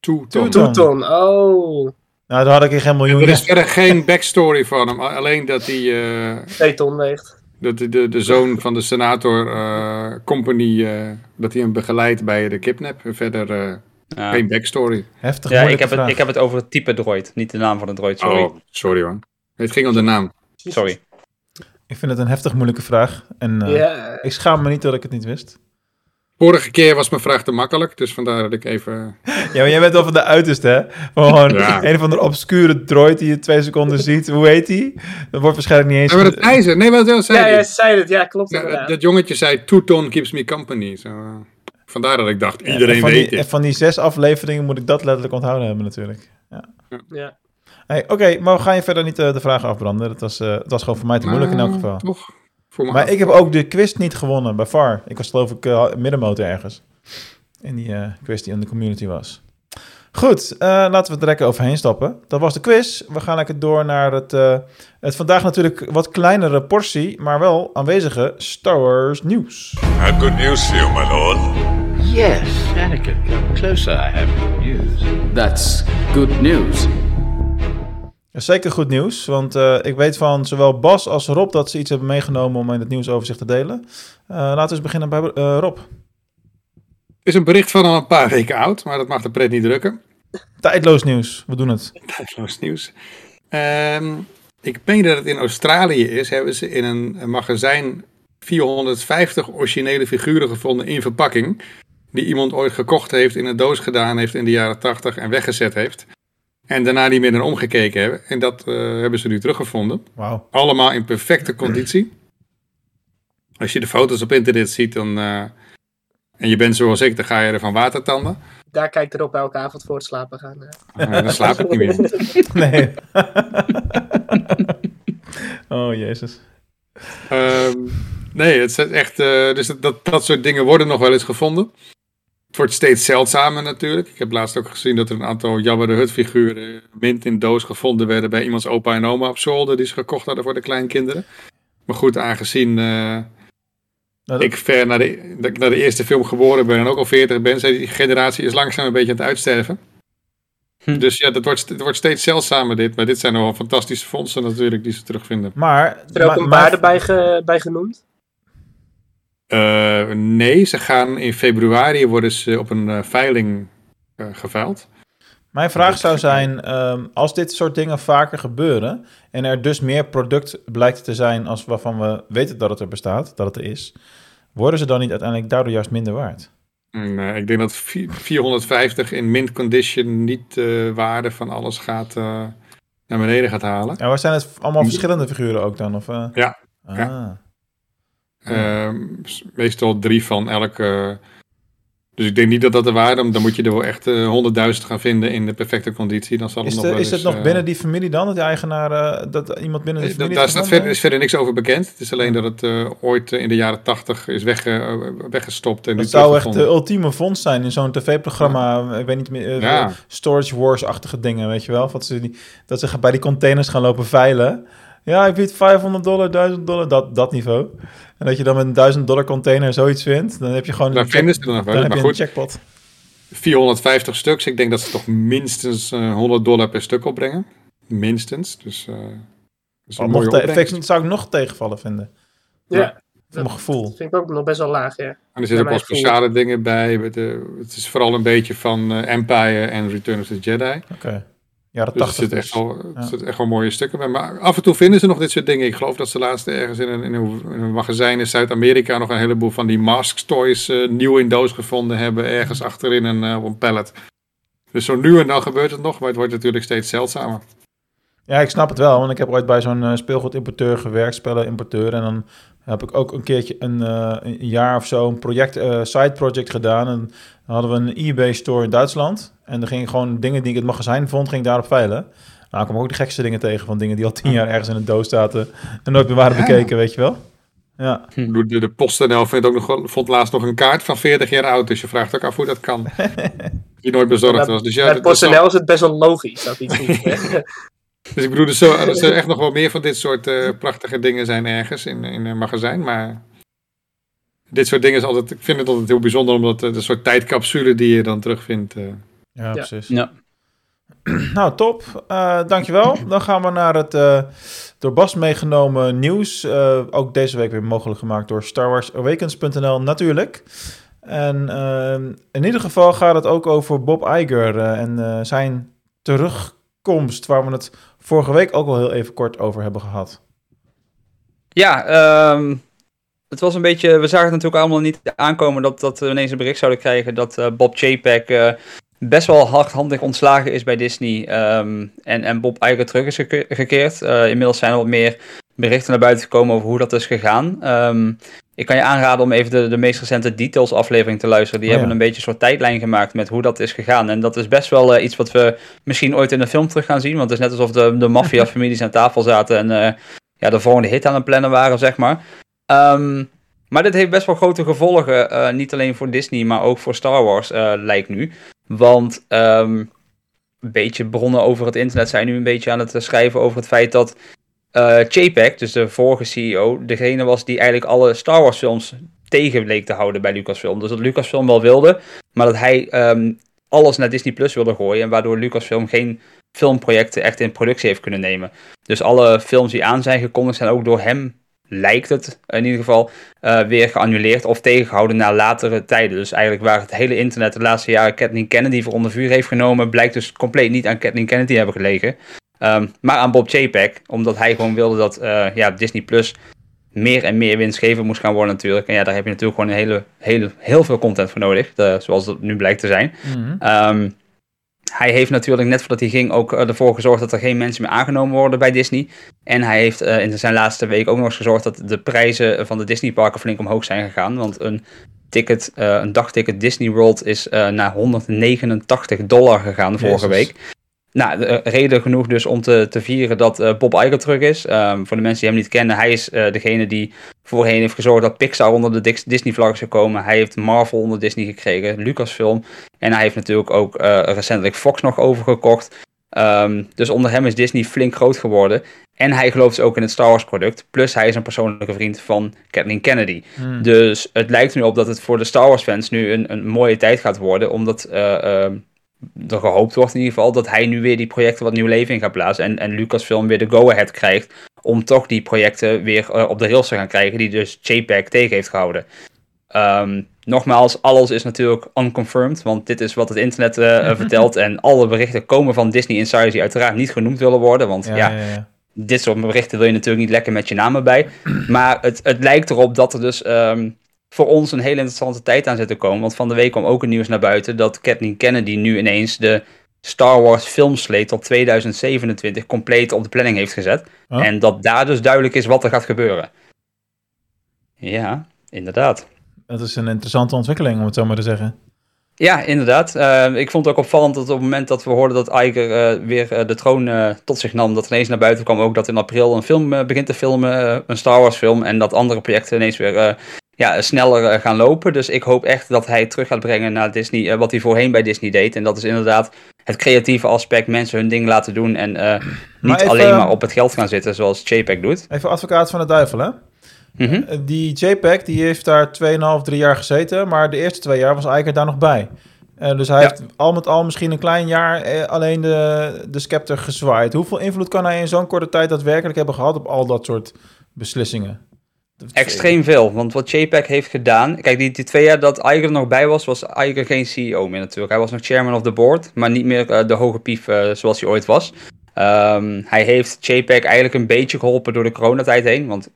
Toeton. Toeton. Oh. Nou, daar had ik geen miljoen. Er is verder geen backstory van hem. Alleen dat hij eh, Twee ton weegt. dat de, de, de zoon van de senator eh, company, eh, dat hij hem begeleidt bij de kidnap. Verder eh, Ja, geen backstory. Heftig ja ik, moeilijke heb het, ik heb het over het type droid, niet de naam van de droid, sorry. Oh, sorry hoor. Het ging om de naam. Sorry. Ik vind het een heftig moeilijke vraag. En eh, ik schaam me niet dat ik het niet wist. Vorige keer was mijn vraag te makkelijk, dus vandaar dat ik even... Ja, maar jij bent wel van de uiterste, hè? Van Gewoon Ja. een of andere obscure droid die je twee seconden ziet. Hoe heet die? Dat wordt waarschijnlijk niet eens... Hebben we dat ijzer? Nee, wat wat zei Ja, hij? ja, ze zei het. Ja, klopt Ja, inderdaad. dat jongetje zei, Toeton keeps me company. Zo, eh, vandaar dat ik dacht, Ja, iedereen en van weet die, dit. van die zes afleveringen moet ik dat letterlijk onthouden hebben natuurlijk. Ja. Hey, Oké, maar we gaan je verder niet eh, de vragen afbranden. Dat was, eh, dat was gewoon voor mij te moeilijk in elk Maar, geval. Toch? Voor me Maar ik heb ook de quiz niet gewonnen bij VAR. Ik was geloof ik eh, middenmotor ergens. In die eh, quiz die in de community was. Goed, eh, laten we er lekker overheen stappen. Dat was de quiz. We gaan lekker door naar het, eh, het vandaag natuurlijk wat kleinere portie, maar wel aanwezige Star Wars nieuws. I have good news for you, my lord. Yes, Anakin, come closer. I have good news. That's good news. Zeker goed nieuws, want eh, ik weet van zowel Bas als Rob dat ze iets hebben meegenomen om in het nieuwsoverzicht te delen. Eh, laten we eens beginnen bij eh, Rob. Het is een bericht van al een paar weken oud, maar dat mag de pret niet drukken. Tijdloos nieuws, we doen het. Tijdloos nieuws. Ehm, ik meen dat het in Australië is, hebben ze in een magazijn 450 originele figuren gevonden in verpakking. Die iemand ooit gekocht heeft, in een doos gedaan heeft in de jaren 80 en weggezet heeft. En daarna niet meer naar omgekeken hebben. En dat eh, hebben ze nu teruggevonden. Wauw. Allemaal in perfecte conditie. Als je de foto's op internet ziet dan, eh, en je bent zoals ik, dan ga je er van watertanden. Daar kijkt erop elke avond voor het slapen gaan. dan slaap ik niet meer. Nee. oh, jezus. Ehm, nee, het is echt. eh, dus dat, dat soort dingen worden nog wel eens gevonden. Het wordt steeds zeldzamer natuurlijk. Ik heb laatst ook gezien dat er een aantal Jabba de Hutt figuren mint in doos gevonden werden bij iemands opa en oma op zolder die ze gekocht hadden voor de kleinkinderen. Maar goed, aangezien eh, Nou, dat- ik ver naar de, dat ik naar de eerste film geboren ben en ook al 40 ben, zei die generatie is langzaam een beetje aan het uitsterven. Hm. Dus ja, dat wordt, het wordt steeds zeldzamer dit. Maar dit zijn nogal fantastische fondsen natuurlijk die ze terugvinden. Maar... Is er ook maar- een maar- waarde bij, ge- bij genoemd? Eh, nee, ze gaan in februari worden ze op een eh, veiling eh geveild. Mijn vraag zou zijn, ehm, als dit soort dingen vaker gebeuren en er dus meer product blijkt te zijn als waarvan we weten dat het er bestaat, dat het er is, worden ze dan niet uiteindelijk daardoor juist minder waard? En, eh, ik denk dat vi- 450 in mint condition niet de waarde van alles gaat naar beneden gaat halen. En waar zijn het allemaal verschillende figuren ook dan? Of? Ja, Ah. ja. Ehm, meestal drie van elke. Dus ik denk niet dat dat de waarde, dan moet je er wel echt eh, 100.000 gaan vinden in de perfecte conditie. Dan zal het Is, nog de, wel is het nog binnen die familie dan, dat die eigenaar, eh, dat iemand binnen die Eh, familie Daar het staat gevonden verder, is verder niks over bekend. Het is alleen dat het ooit in de jaren 80 is wegge, weggestopt. En nu Dat zou echt de ultieme fonds zijn in zo'n tv-programma, ik weet niet meer, Ja. Storage Wars-achtige dingen, weet je wel? Dat ze, die, dat ze bij die containers gaan lopen veilen. Ja, ik bied 500 dollar, 1000 dollar, dat, dat niveau. En dat je dan met een 1000 dollar container zoiets vindt, dan heb je gewoon Daar een, vinden ze er nog dan wel. heb Maar je een goed, jackpot. 450 stuks. Ik denk dat ze toch minstens eh, 100 dollar per stuk opbrengen. Minstens. Dus eh, dat is een Nog mooie te- ik- zou ik nog tegenvallen vinden, Ja, voor mijn gevoel. dat vind ik ook nog best wel laag, ja. En er zitten ook wel speciale dingen bij. Met, eh, het is vooral een beetje van eh, Empire en Return of the Jedi. Oké, jaren Dus er 80 zitten dus. echt, wel, Ja. zitten echt wel mooie stukken bij. Maar af en toe vinden ze nog dit soort dingen. Ik geloof dat ze laatst ergens in een, in een, magazijn in Zuid-Amerika nog een heleboel van die Mask Toys eh, nieuw in doos gevonden hebben. Ergens achterin een, eh, op een pallet. Dus zo nu en dan gebeurt het nog, maar het wordt natuurlijk steeds zeldzamer. Ja, ik snap het wel, want ik heb ooit bij zo'n eh, speelgoedimporteur gewerkt, spellenimporteur. En dan heb ik ook een keertje een, een jaar of zo een project, eh, side project gedaan. En dan hadden we een eBay store in Duitsland. En dan ging ik gewoon dingen die ik in het magazijn vond, ging ik daarop veilen. Nou, ik kwam ook de gekste dingen tegen van dingen die al tien jaar ergens in een doos zaten en nooit meer waren Ja. bekeken, weet je wel. Ja, bedoel, De, de PostNL vindt ook nog, vond laatst nog een kaart van 40 jaar oud. Dus je vraagt ook af hoe dat kan. Die nooit bezorgd was. Dus ja, Bij dat is wel- PostNL is het best wel logisch dat iets niet hè. Dus ik bedoel, er zullen er zullen echt nog wel meer van dit soort eh, prachtige dingen zijn ergens in, in een magazijn. Maar dit soort dingen is altijd, ik vind het altijd heel bijzonder, omdat het een soort tijdcapsule die je dan terugvindt. eh. Ja, precies. Ja. Nou, top. Eh, dankjewel. Dan gaan we naar het eh, door Bas meegenomen nieuws. Eh, ook deze week weer mogelijk gemaakt door StarWarsAwakens.nl natuurlijk. En in ieder geval gaat het ook over Bob Iger en eh, zijn terugkomst, waar we het vorige week ook al heel even kort over hebben gehad. Ja, ehm, het was een beetje. We zagen het natuurlijk allemaal niet aankomen dat, dat we ineens een bericht zouden krijgen dat eh, Bob eh, best wel hardhandig ontslagen is bij Disney. ehm, en, en Bob Iger terug is geke- gekeerd. Eh, inmiddels zijn er wat meer berichten naar buiten gekomen over hoe dat is gegaan. Ehm, ik kan je aanraden om even de, de meest recente details aflevering te luisteren. Die Oh, hebben ja. een beetje een soort tijdlijn gemaakt met hoe dat is gegaan. En dat is best wel eh, iets wat we misschien ooit in een film terug gaan zien. Want het is net alsof de, de maffia-families aan tafel zaten en eh, ja, de volgende hit aan het plannen waren, zeg maar. Ehm, maar dit heeft best wel grote gevolgen. niet alleen voor Disney, maar ook voor Star Wars, lijkt nu. Want ehm, een beetje bronnen over het internet zijn nu een beetje aan het eh, schrijven over het feit dat eh Chapek, dus de vorige CEO, degene was die eigenlijk alle Star Wars films tegen te houden bij Lucasfilm. Dus dat Lucasfilm wel wilde, maar dat hij ehm, alles naar Disney Plus wilde gooien. En waardoor Lucasfilm geen filmprojecten echt in productie heeft kunnen nemen. Dus alle films die aan zijn gekondigd zijn ook door hem, lijkt het in ieder geval, eh, weer geannuleerd of tegengehouden naar latere tijden. Dus eigenlijk waar het hele internet de laatste jaren Kathleen Kennedy voor onder vuur heeft genomen, blijkt dus compleet niet aan Kathleen Kennedy hebben gelegen. Ehm, maar aan Bob Chapek, omdat hij gewoon wilde dat eh, ja, Disney Plus meer en meer winstgevend moest gaan worden natuurlijk. En ja, daar heb je natuurlijk gewoon een hele, hele, heel veel content voor nodig, de- zoals dat nu blijkt te zijn. Mhm. Ehm, hij heeft natuurlijk net voordat hij ging ook eh, ervoor gezorgd dat er geen mensen meer aangenomen worden bij Disney. En hij heeft eh, in zijn laatste week ook nog eens gezorgd dat de prijzen van de Disneyparken flink omhoog zijn gegaan. Want een ticket, eh, een dagticket Disney World is eh, naar 189 dollar gegaan vorige Jezus. week. Nou, de, eh, reden genoeg dus om te, te vieren dat eh, Bob Iger terug is. Ehm, voor de mensen die hem niet kennen, hij is eh, degene die voorheen heeft gezorgd dat Pixar onder de Dis- Disney-vlag zou komen. Hij heeft Marvel onder Disney gekregen, Lucasfilm. En hij heeft natuurlijk ook recentelijk Fox nog overgekocht. Ehm, dus onder hem is Disney flink groot geworden. En hij gelooft dus ook in het Star Wars product. Plus hij is een persoonlijke vriend van Kathleen Kennedy. Mhm. Dus het lijkt er nu op dat het voor de Star Wars fans nu een, een mooie tijd gaat worden. Omdat eh, ehm, er gehoopt wordt in ieder geval dat hij nu weer die projecten wat nieuw leven in gaat blazen. En, en Lucasfilm weer de go-ahead krijgt om toch die projecten weer eh, op de rails te gaan krijgen. Die dus JPEG tegen heeft gehouden. Ehm, nogmaals, alles is natuurlijk unconfirmed. Want dit is wat het internet eh, vertelt. En alle berichten komen van Disney Insiders die uiteraard niet genoemd willen worden. Want ja, Ja, ja, ja. dit soort berichten wil je natuurlijk niet lekker met je naam erbij. Maar het, het lijkt erop dat er dus ehm, voor ons een hele interessante tijd aan zit te komen. Want van de week kwam ook een nieuws naar buiten dat Kathleen Kennedy nu ineens de Star Wars filmsleet tot 2027 compleet op de planning heeft gezet. Oh. En dat daar dus duidelijk is wat er gaat gebeuren. Ja, inderdaad. Dat is een interessante ontwikkeling, om het zo maar te zeggen. Ja, inderdaad. Eh, ik vond het ook opvallend dat op het moment dat we hoorden dat Iger eh, weer eh, de troon tot zich nam, dat ineens naar buiten kwam ook dat in april een film begint te filmen, een Star Wars film, en dat andere projecten ineens weer ja, sneller eh, gaan lopen. Dus ik hoop echt dat hij terug gaat brengen naar Disney, eh, wat hij voorheen bij Disney deed. En dat is inderdaad het creatieve aspect, mensen hun ding laten doen en eh, niet even- alleen maar op het geld gaan zitten zoals JPEG doet. Even advocaat van de duivel, hè? Mhm. Die JPEG die heeft daar 2,5, 3 jaar gezeten, maar de eerste twee jaar was Eiker daar nog bij. Eh, dus hij Ja. heeft al met al misschien een klein jaar eh, alleen de, de scepter gezwaaid. Hoeveel invloed kan hij in zo'n korte tijd daadwerkelijk hebben gehad op al dat soort beslissingen? Extreem veel, want wat JPEG heeft gedaan... Kijk, die, die twee jaar dat Iger er nog bij was, was Iger geen CEO meer natuurlijk. Hij was nog chairman of the board, maar niet meer eh, de hoge pief eh, zoals hij ooit was. Ehm, hij heeft JPEG eigenlijk een beetje geholpen door de coronatijd heen. Want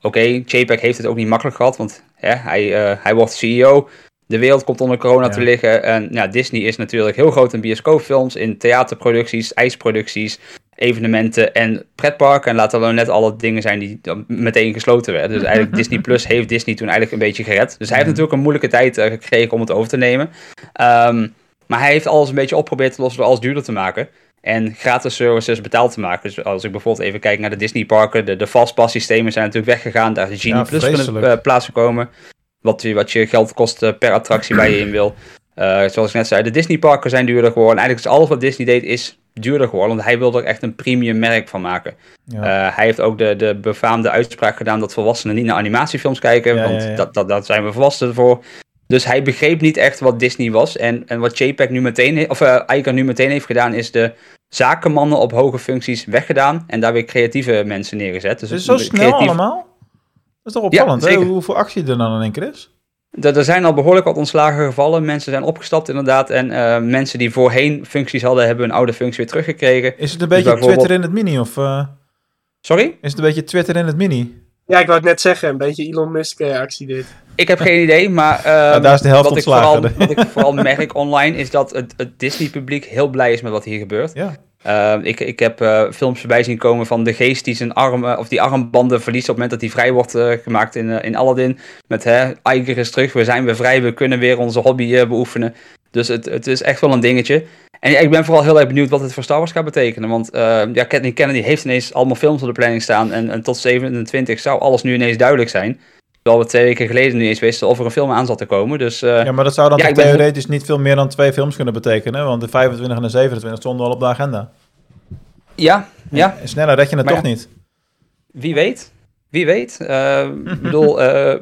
oké, JPEG heeft het ook niet makkelijk gehad, want hè, hij, eh, hij wordt CEO... De wereld komt onder corona Ja. te liggen. En ja, Disney is natuurlijk heel groot in bioscoopfilms, in theaterproducties, ijsproducties, evenementen en pretparken. En laten we net alle dingen zijn die meteen gesloten werden. Dus eigenlijk Disney Plus heeft Disney toen eigenlijk een beetje gered. Dus hij heeft natuurlijk een moeilijke tijd eh, gekregen om het over te nemen. Ehm, maar hij heeft alles een beetje opgeprobeerd te lossen door alles duurder te maken. En gratis services betaald te maken. Dus als ik bijvoorbeeld even kijk naar de Disney parken. De, de fastpass systemen zijn natuurlijk weggegaan. Daar is Genie Ja, Plus kunnen uh, plaatsgekomen. Wat, je- wat je geld kost eh, per attractie waar je in wil. Zoals ik net zei, de Disney parken zijn duurder geworden. Eigenlijk is alles wat Disney deed is duurder geworden. Want hij wilde er echt een premium merk van maken. Ja. Eh, hij heeft ook de, de befaamde uitspraak gedaan dat volwassenen niet naar animatiefilms kijken. Ja, want ja. Dat, dat, dat zijn we volwassenen voor. Dus hij begreep niet echt wat Disney was. En, en wat JPEG nu meteen, of Iger nu meteen heeft gedaan, is de zakenmannen op hoge functies weggedaan. En daar weer creatieve mensen neergezet. Dus is zo snel creatief- allemaal. Dat is toch opvallend, hè? Hoeveel actie er dan in één keer is? Er er zijn al behoorlijk wat ontslagen gevallen. Mensen zijn opgestapt inderdaad. En eh, mensen die voorheen functies hadden, hebben hun oude functie weer teruggekregen. Is het een beetje bijvoorbeeld- Twitter in het mini? Of eh, Sorry? is het een beetje Twitter in het mini? Ja, ik wou het net zeggen, een beetje Elon Musk eh, actie dit. Ik heb geen idee, maar ehm, Ja, daar is de helft wat, ik ontslagen. vooral, wat ik vooral merk online is dat het, het Disney-publiek heel blij is met wat hier gebeurt. Ja. Ehm, ik, ik heb eh, films voorbij zien komen van de geest die zijn armen of die armbanden verliest op het moment dat hij vrij wordt eh, gemaakt in, eh, in Aladdin. Met hè, Iger is terug, we zijn weer vrij, we kunnen weer onze hobby eh, beoefenen. Dus het, het is echt wel een dingetje. En ik ben vooral heel erg benieuwd wat het voor Star Wars gaat betekenen. Want eh, ja, Kennedy heeft ineens allemaal films op de planning staan. En, en tot 27 zou alles nu ineens duidelijk zijn. We twee weken geleden nu eens wisten of er een film aan zat te komen. Dus eh, Ja, maar dat zou dan Ja, ben- theoretisch niet veel meer dan twee films kunnen betekenen. Want de 25 en de 27 stonden al op de agenda. ja, ja, En Sneller red je het Maar toch ja. niet. Wie weet. Wie weet. Eh, ik, bedoel, eh,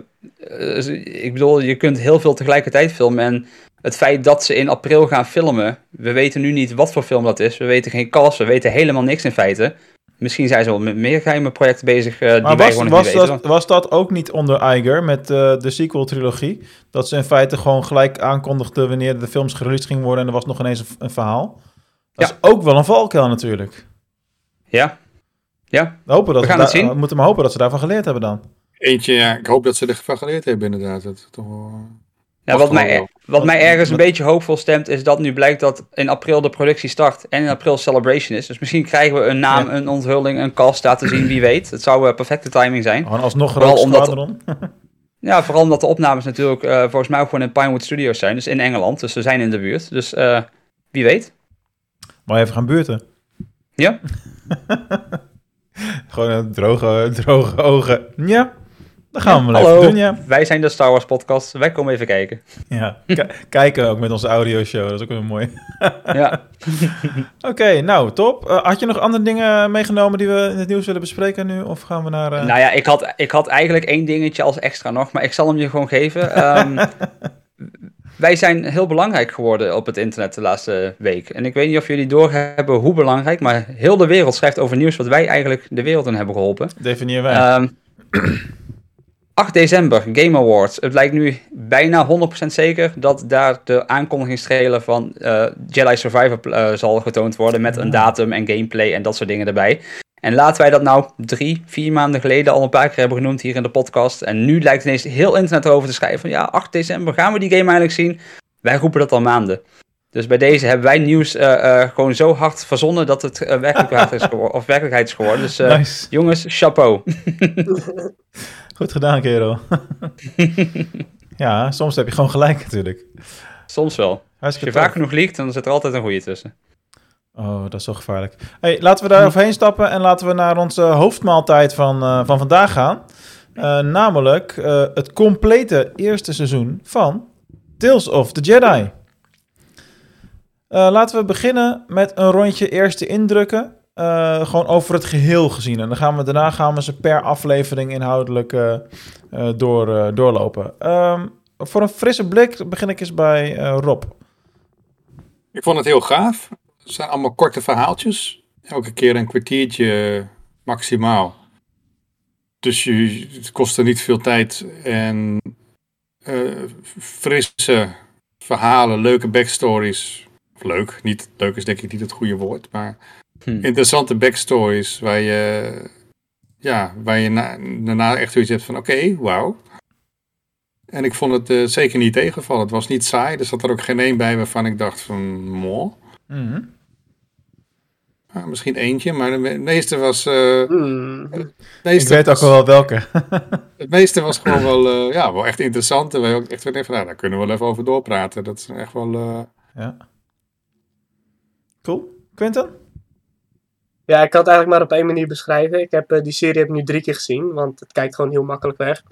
ik bedoel, je kunt heel veel tegelijkertijd filmen. En het feit dat ze in april gaan filmen. We weten nu niet wat voor film dat is. We weten geen cast, we weten helemaal niks in feite. Misschien zijn ze wel met meer geheime projecten bezig eh, die Maar wij was, was, niet weten. dat, was dat ook niet onder Iger met eh, de sequel-trilogie? Dat ze in feite gewoon gelijk aankondigden wanneer de films gereleased gingen worden en er was nog ineens een, een verhaal? Dat Ja. is ook wel een valkuil natuurlijk. Ja, ja. We, hopen dat We gaan het zien. we moeten maar hopen dat ze daarvan geleerd hebben dan. Eentje, ja, ik hoop dat ze ervan geleerd hebben inderdaad. Dat is toch wel... ja wat, mij, wat mij ergens een beetje hoopvol stemt, is dat nu blijkt dat in april de productie start en in april Celebration is. Dus misschien krijgen we een naam, Ja. een onthulling, een cast laten zien, wie weet. Het zou eh, perfecte timing zijn. Gewoon alsnog Vooral omdat-. Ja, vooral omdat de opnames natuurlijk eh, volgens mij ook gewoon in Pinewood Studios zijn, dus in Engeland. Dus ze zijn in de buurt. Dus eh, wie weet. Maar even gaan buurten. Ja. Gewoon een droge, droge ogen. Ja, dat gaan we Hallo, even doen, ja. wij zijn de Star Wars podcast. Wij komen even kijken. ja. Kijken ook met onze audioshow, dat is ook wel mooi. Ja. Oké, nou, top. Eh, had je nog andere dingen meegenomen die we in het nieuws willen bespreken nu? Of gaan we naar... eh, Nou ja, ik had, ik had eigenlijk één dingetje als extra nog, maar ik zal hem je gewoon geven. Ehm, wij zijn heel belangrijk geworden op het internet de laatste week. En ik weet niet of jullie doorhebben hoe belangrijk, maar heel de wereld schrijft over nieuws wat wij eigenlijk de wereld in hebben geholpen. Definieer wij. Ehm 8 december, Game Awards. Het lijkt nu bijna 100% zeker dat daar de aankondigingstrailer van eh, Jedi Survivor eh, zal getoond worden met een datum en gameplay en dat soort dingen erbij. En laten wij dat nou drie, vier maanden geleden al een paar keer hebben genoemd hier in de podcast. En nu lijkt ineens heel internet erover te schrijven van ja, 8 december gaan we die game eigenlijk zien. Wij roepen dat al maanden. Dus bij deze hebben wij nieuws eh, eh, gewoon zo hard verzonnen dat het werkelijkheid, is geworden, of werkelijkheid is geworden. Dus eh, nice. jongens, chapeau. Goed gedaan, kerel. ja, soms heb je gewoon gelijk natuurlijk. Soms wel. Als je Hartstikke vaak genoeg liegt, dan zit er altijd een goede tussen. Oh, dat is zo gevaarlijk. Hey, laten we daar overheen stappen en laten we naar onze hoofdmaaltijd van, eh, van vandaag gaan. Eh, namelijk eh, het complete eerste seizoen van Tales of the Jedi. Laten we beginnen met een rondje eerste indrukken. Eh, gewoon over het geheel gezien. En dan gaan we, daarna gaan we ze per aflevering inhoudelijk eh, eh, door, doorlopen. Ehm, voor een frisse blik begin ik eens bij Rob. Ik vond het heel gaaf. Het zijn allemaal korte verhaaltjes. Elke keer een kwartiertje maximaal. Dus je, het kostte niet veel tijd. En frisse verhalen, leuke backstories. Leuk, niet, leuk is denk ik niet het goede woord. Maar Hm. interessante backstories. Waar je, ja, waar je na, daarna echt zoiets hebt van oké, wauw. En ik vond het eh, zeker niet tegenvallen. Het was niet saai. Er zat er ook geen één bij waarvan ik dacht van, mo. Mhm. Ah, misschien eentje, maar de me- meeste was. eh, Hmm. het Ik meeste weet ook was, wel welke. Het meeste was gewoon wel, eh, ja, wel echt interessant. En wij ook echt weer nou, daar kunnen we wel even over doorpraten. Dat is echt wel. eh, Ja. Cool. Quentin? Ja, ik kan het eigenlijk maar op één manier beschrijven. Ik heb eh, die serie heb ik nu drie keer gezien, want het kijkt gewoon heel makkelijk weg.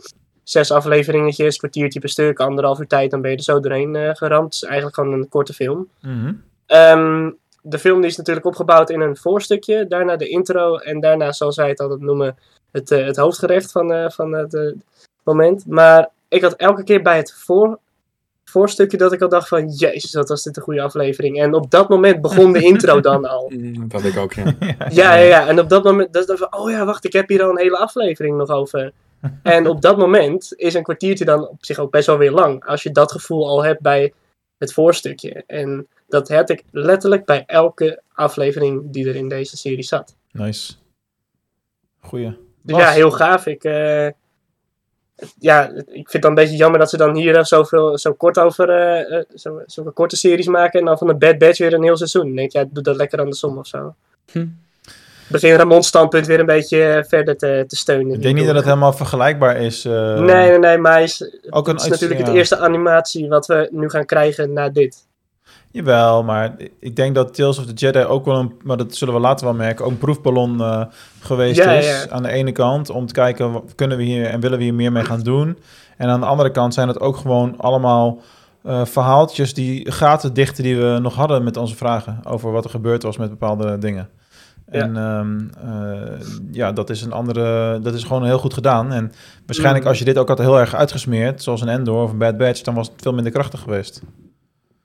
Zes afleveringetjes, kwartiertje per stuk, anderhalf uur tijd, dan ben je er zo doorheen eh, geramd. Het is eigenlijk gewoon een korte film. Mhm. Ehm, de film die is natuurlijk opgebouwd in een voorstukje, daarna de intro en daarna, zoals wij het altijd noemen, het, eh, het hoofdgerecht van, van het moment. Maar ik had elke keer bij het voor, voorstukje dat ik al dacht van, jezus, wat was dit een goede aflevering. En op dat moment begon de intro dan al. dat had ik ook, ja. Ja, ja, ja. En op dat moment, dat is dan van, oh ja, wacht, ik heb hier al een hele aflevering nog over. En op dat moment is een kwartiertje dan op zich ook best wel weer lang. Als je dat gevoel al hebt bij het voorstukje. En dat had ik letterlijk bij elke aflevering die er in deze serie zat. Nice. Goeie. Dus Bas? ja, heel gaaf. Ik, eh, ja, ik vind het dan een beetje jammer dat ze dan hier eh, zoveel, zo kort over eh, eh, zo, zulke korte series maken. En dan van de Bad Batch weer een heel seizoen. Dan denk ik, ja, doe dat lekker andersom of zo. Hm. Begin Ramon's standpunt weer een beetje verder te, te steunen. Ik denk niet dat het helemaal vergelijkbaar is. eh, Nee, nee, nee, maar is, Ook een het is natuurlijk ja. het eerste animatie wat we nu gaan krijgen na dit. Jawel, maar ik denk dat Tales of the Jedi ook wel een, maar dat zullen we later wel merken, ook een proefballon eh, geweest Ja, is. ja. Aan de ene kant om te kijken, wat kunnen we hier en willen we hier meer mee gaan doen. En aan de andere kant zijn het ook gewoon allemaal eh, verhaaltjes die gaten dichten die we nog hadden met onze vragen over wat er gebeurd was met bepaalde dingen. Ja. En ehm, eh, ja, dat is een andere, dat is gewoon heel goed gedaan. En waarschijnlijk Mm. als je dit ook had heel erg uitgesmeerd, zoals een Endor of een Bad Batch, dan was het veel minder krachtig geweest.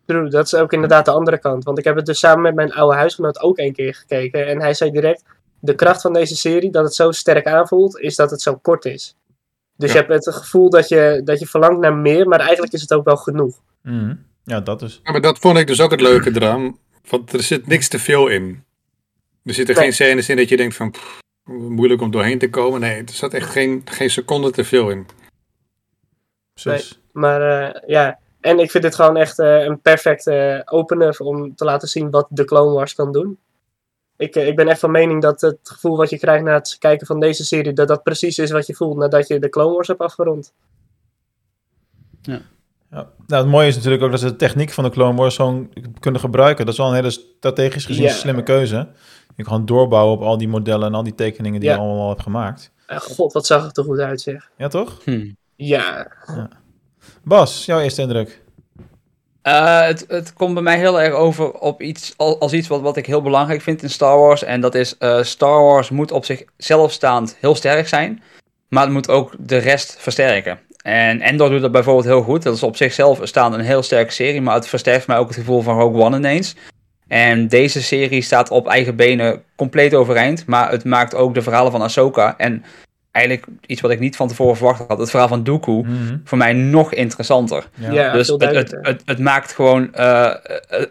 True, dat is ook inderdaad de andere kant. Want ik heb het dus samen met mijn oude huisgenoot ook een keer gekeken. En hij zei direct, de kracht van deze serie, dat het zo sterk aanvoelt, is dat het zo kort is. Dus Ja. je hebt het gevoel dat je, dat je verlangt naar meer, maar eigenlijk is het ook wel genoeg. Mhm. Ja, dat is. Ja, maar dat vond ik dus ook het leuke eraan. Want er zit niks te veel in. Er zitten Nee. geen scènes in dat je denkt van... pff, moeilijk om doorheen te komen. Nee, er zat echt geen, geen seconde te veel in. Precies. Maar eh, ja, en ik vind dit gewoon echt eh, een perfecte opener om te laten zien wat de Clone Wars kan doen. Ik, eh, ik ben echt van mening dat het gevoel wat je krijgt na het kijken van deze serie, dat dat precies is wat je voelt nadat je de Clone Wars hebt afgerond. Ja. Nou, het mooie is natuurlijk ook dat ze de techniek van de Clone Wars gewoon kunnen gebruiken. Dat is wel een hele strategisch gezien Ja. slimme keuze. Je kan doorbouwen op al die modellen en al die tekeningen die Ja. je allemaal al hebt gemaakt. Eh, God, wat zag het er goed uit, zeg. Ja, toch? Hm. Ja, Bas, jouw eerste indruk? Eh, het, het komt bij mij heel erg over op iets, al- als iets wat, wat ik heel belangrijk vind in Star Wars. En dat is, eh, Star Wars moet op zichzelf staand heel sterk zijn. Maar het moet ook de rest versterken. En Endor doet dat bijvoorbeeld heel goed. Dat is op zichzelf staand een heel sterke serie. Maar het versterkt mij ook het gevoel van Rogue One ineens. En deze serie staat op eigen benen compleet overeind. Maar het maakt ook de verhalen van Ahsoka. En eigenlijk iets wat ik niet van tevoren verwacht had. Het verhaal van Dooku. Mhm. Voor mij nog interessanter. Ja. ja, Dus het, het, het, het maakt gewoon eh,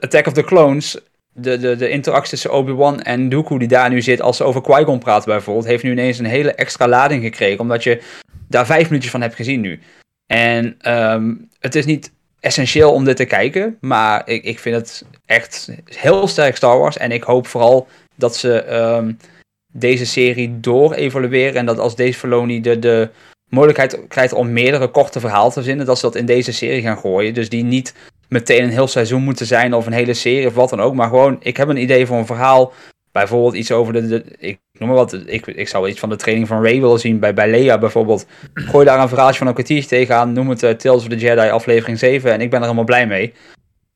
Attack of the Clones. De, de, de interactie tussen Obi-Wan en Dooku die daar nu zit als ze over Qui-Gon praten bijvoorbeeld, heeft nu ineens een hele extra lading gekregen, omdat je daar vijf minuutjes van hebt gezien nu. En ehm, het is niet essentieel om dit te kijken, maar ik, ik vind het echt heel sterk Star Wars en ik hoop vooral dat ze ehm, deze serie door evolueren en dat als deze Filoni de, de mogelijkheid krijgt om meerdere korte verhalen te verzinnen, dat ze dat in deze serie gaan gooien. Dus die niet meteen een heel seizoen moeten zijn of een hele serie of wat dan ook. Maar gewoon, ik heb een idee voor een verhaal. Bijvoorbeeld iets over de, ik noem maar wat, ik, ik zou iets van de training van Ray willen zien bij, bij bijvoorbeeld. Gooi daar een verhaaltje van een kwartiertje tegenaan, noem het eh, Tales of the Jedi aflevering 7 en ik ben er helemaal blij mee.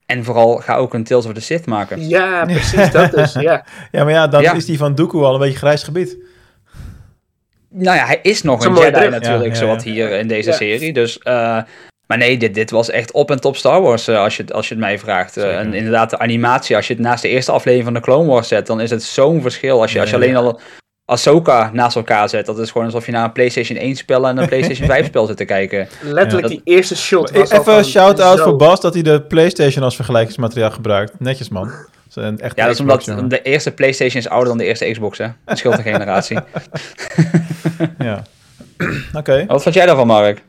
En vooral ga ook een Tales of the Sith maken. Ja, precies, dat dus, ja. Ja, maar ja, dan Ja. is die van Dooku al een beetje grijs gebied. Nou ja, hij is nog een Jedi natuurlijk, Ja, ja, zowat ja. hier in deze Ja. serie. Dus, eh, maar nee, dit, dit was echt op en top Star Wars, eh, als, je, het- als je het mij vraagt. Eh, en inderdaad, de animatie, als je het naast de eerste aflevering van de Clone Wars zet, dan is het zo'n verschil. Als je, als je alleen al Ahsoka naast elkaar zet, dat is gewoon alsof je naar een PlayStation 1 spel en een PlayStation 5 spel zit te kijken. Letterlijk Ja. die eerste shot was Even een shout-out zo- voor Bas dat hij de PlayStation als vergelijkingsmateriaal gebruikt. Netjes, man. Dat is een Ja, dat is omdat jongen. de eerste PlayStation is ouder dan de eerste Xbox, hè? Het scheelt een generatie. Ja. Oké. Wat vond jij daarvan, Mark?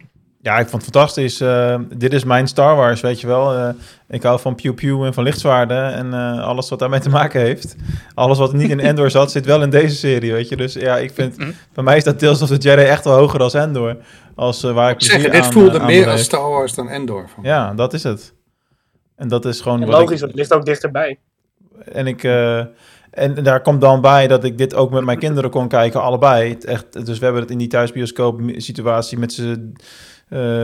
Ja, ik vond het fantastisch. Eh, dit is mijn Star Wars, weet je wel. Eh, ik hou van pew pew en van lichtzwaarden en eh, alles wat daarmee te maken heeft. Alles wat niet in Endor zat, zit wel in deze serie, weet je. Dus ja, ik vind, Mhm. bij mij is dat Tales of the Jedi echt wel hoger als Endor. Als waar ik Zeg, plezier dit aan, voelde meer als. Star Wars dan Endor. Van. Ja, dat is het. En dat is gewoon En wat ik- logisch, het ligt ook dichterbij. En, ik, eh, en daar komt dan bij dat ik dit ook met mijn kinderen kon kijken, allebei. Het echt, dus we hebben het in die thuisbioscoop situatie met z'n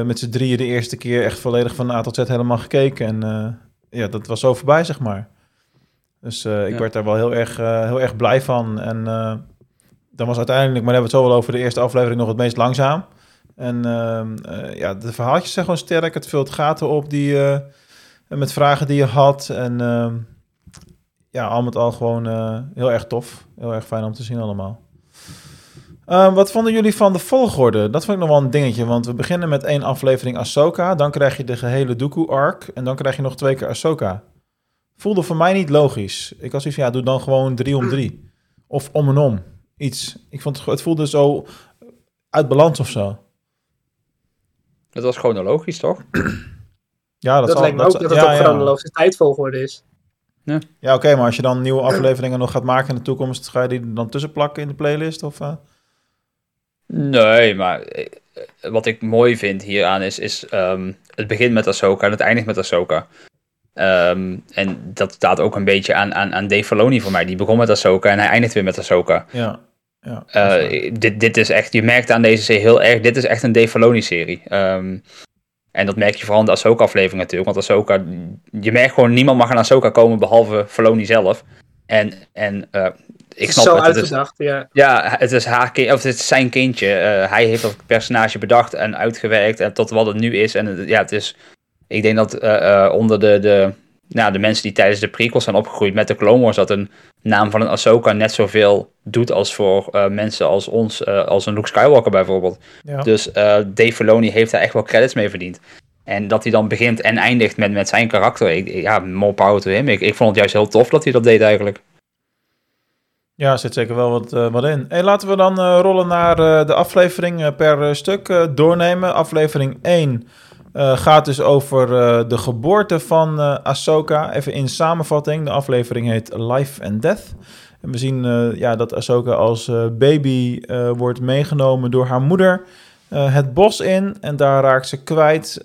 met z'n drieën de eerste keer echt volledig van A tot Z helemaal gekeken. En eh, ja, dat was zo voorbij, zeg maar. Dus eh, ik Ja. werd daar wel heel erg, eh, heel erg blij van. En eh, dan was uiteindelijk, maar daar hebben we het zo wel over, de eerste aflevering nog het meest langzaam. En eh, ja, de verhaaltjes zijn gewoon sterk. Het vult gaten op die, eh, met vragen die je had. En ja, al met al gewoon eh, heel erg tof. Heel erg fijn om te zien allemaal. Ehm, wat vonden jullie van de volgorde? Dat vond ik nog wel een dingetje, want we beginnen met één aflevering Ahsoka. Dan krijg je de gehele Dooku-arc en dan krijg je nog twee keer Ahsoka. Voelde voor mij niet logisch. Ik was zoiets van, ja, doe dan gewoon drie om drie. Of om en om. Iets. Ik vond het, het voelde zo uit balans of zo. Dat was chronologisch, toch? Ja, dat, Dat, zal- lijkt me ook dat het ja, op ja. chronologische tijdvolgorde is. Ja, oké, maar als je dan nieuwe afleveringen nog gaat maken in de toekomst, ga je die er dan tussen plakken in de playlist? Of, eh? Nee, maar eh, wat ik mooi vind hieraan is, is ehm, het begint met Ahsoka en het eindigt met Ahsoka. Ehm, en dat staat ook een beetje aan, aan, aan Dave Filoni voor mij. Die begon met Ahsoka en hij eindigt weer met Ahsoka. Ja. ja Eh, dit, dit is echt, je merkt aan deze serie heel erg, dit is echt een Dave Filoni-serie. Ehm, en dat merk je vooral in de Ahsoka-aflevering natuurlijk. Want Ahsoka, je merkt gewoon, niemand mag aan Ahsoka komen behalve Filoni zelf. En, en eh, ik snap zo het, het is, uitgedacht, ja. ja, het is haar kind, of het is zijn kindje. Eh, hij heeft dat personage bedacht en uitgewerkt en tot wat het nu is. En het- ja, het is, ik denk dat eh, eh, onder de, de nou, de mensen die tijdens de prequels zijn opgegroeid met de Clone Wars, dat een naam van een Ahsoka net zoveel doet als voor mensen als ons, als een Luke Skywalker bijvoorbeeld. Ja. Dus Dave Filoni heeft daar echt wel credits mee verdiend. En dat hij dan begint en eindigt met, met zijn karakter, ik, ja, more power to him. Ik, ik vond het juist heel tof dat hij dat deed eigenlijk. Ja, zit zeker wel wat, eh, wat in. Hey, laten we dan eh, rollen naar eh, de aflevering per stuk doornemen. Aflevering 1 eh, gaat dus over de geboorte van Ahsoka. Even in samenvatting. De aflevering heet Life and Death. En we zien ja, dat Ahsoka als baby wordt meegenomen door haar moeder het bos in. En daar raakt ze kwijt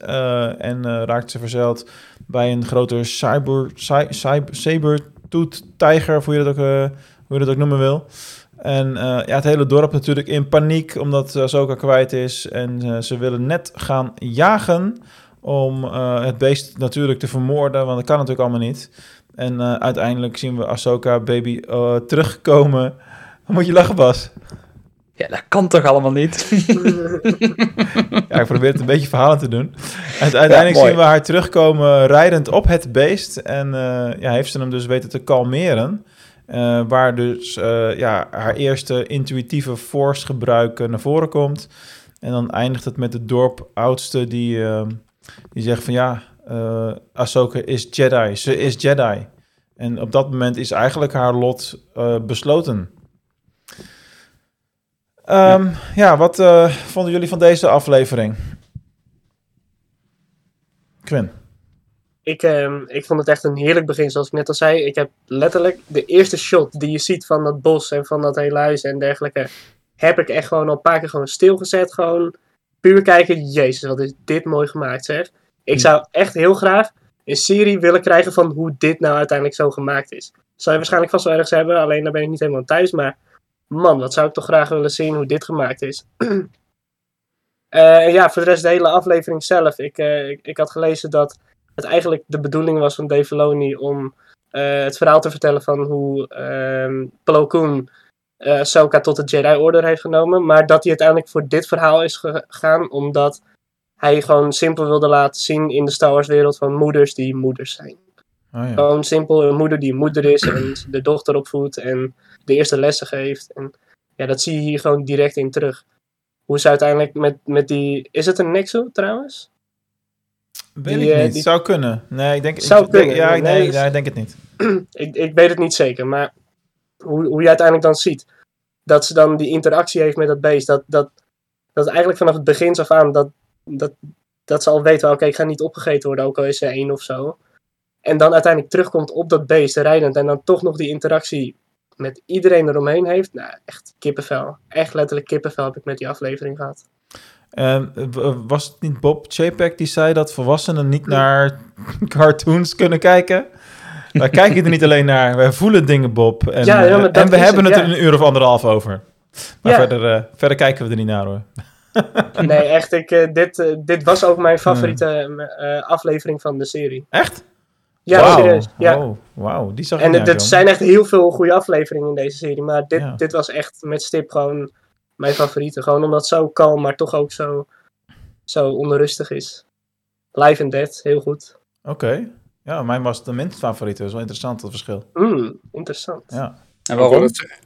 en raakt ze verzeild bij een grote cyber, cy, cyber, sabertooth tijger, hoe je dat ook, hoe je dat ook noemen wil. En eh, ja, het hele dorp natuurlijk in paniek omdat Ahsoka kwijt is. En eh, ze willen net gaan jagen om eh, het beest natuurlijk te vermoorden, want dat kan natuurlijk allemaal niet. En eh, uiteindelijk zien we Ahsoka baby eh, terugkomen. Moet je lachen, Bas? Ja, dat kan toch allemaal niet? Ja, ik probeer het een beetje verhalen te doen. En uiteindelijk zien we haar terugkomen rijdend op het beest. En eh, ja, heeft ze hem dus weten te kalmeren. Eh, waar dus eh, ja, haar eerste intuïtieve force gebruik naar voren komt. En dan eindigt het met de dorpoudste die, eh, die zegt van ja, Ahsoka is Jedi. Ze is Jedi. En op dat moment is eigenlijk haar lot besloten. Ehm, ja. wat vonden jullie van deze aflevering? Quinn. Ik, ehm, ik vond het echt een heerlijk begin, zoals ik net al zei. Ik heb letterlijk de eerste shot die je ziet van dat bos en van dat hele huis en dergelijke, heb ik echt gewoon al een paar keer gewoon stilgezet. Gewoon puur kijken, jezus, wat is dit mooi gemaakt zeg. Ik zou echt heel graag een serie willen krijgen van hoe dit nou uiteindelijk zo gemaakt is. Zou je waarschijnlijk vast wel ergens hebben, alleen daar ben ik niet helemaal thuis. Maar man, wat zou ik toch graag willen zien hoe dit gemaakt is. En ja, voor de rest de hele aflevering zelf. Ik, eh, ik, ik had gelezen dat het eigenlijk de bedoeling was van Dave Filoni om eh, het verhaal te vertellen van hoe ehm Plo Koon eh Ahsoka tot de Jedi Order heeft genomen. Maar dat hij uiteindelijk voor dit verhaal is gegaan omdat hij gewoon simpel wilde laten zien in de Star Wars wereld van moeders die moeders zijn. Oh, ja. Gewoon simpel een moeder die moeder is en de dochter opvoedt en de eerste lessen geeft. En ja, dat zie je hier gewoon direct in terug. Hoe ze uiteindelijk met, met die... Is het een Nexo trouwens? Weet Die, ik eh, niet. die- Zou kunnen. Nee, ik denk, Zou ik denk- kunnen. Ja, ik, Nee, nee, is- ik denk het niet. ik, ik weet het niet zeker, maar hoe, hoe je uiteindelijk dan ziet dat ze dan die interactie heeft met dat beest, dat, dat, dat eigenlijk vanaf het begin af aan dat, dat, dat ze al weten, oké, ik ga niet opgegeten worden, ook al is ze één of zo. En dan uiteindelijk terugkomt op dat beest rijdend en dan toch nog die interactie met iedereen eromheen heeft. Nou, echt kippenvel. Echt letterlijk kippenvel heb ik met die aflevering gehad. Ehm, w- was het niet Bob Chapek die zei dat volwassenen niet naar cartoons kunnen kijken? Wij kijken er niet alleen naar, wij voelen dingen, Bob. En, Ja, ja, eh, en we hebben het, het er een uur of anderhalf over. Maar verder, eh, verder kijken we er niet naar hoor. Nee, echt, ik, eh, dit, eh, dit was ook mijn favoriete eh, aflevering van de serie. Echt? Ja, Wauw. serieus. Ja. Oh, wauw, die zag ik En er zijn echt heel veel goede afleveringen in deze serie. Maar dit, dit was echt met stip gewoon mijn favoriete. Gewoon omdat het zo kalm, maar toch ook zo, zo onrustig is. Live and Dead, heel goed. Oké. Ja, mijn was de minst favoriete. Dat is wel interessant, dat verschil. Hmm, interessant. Ja. En waarom? het-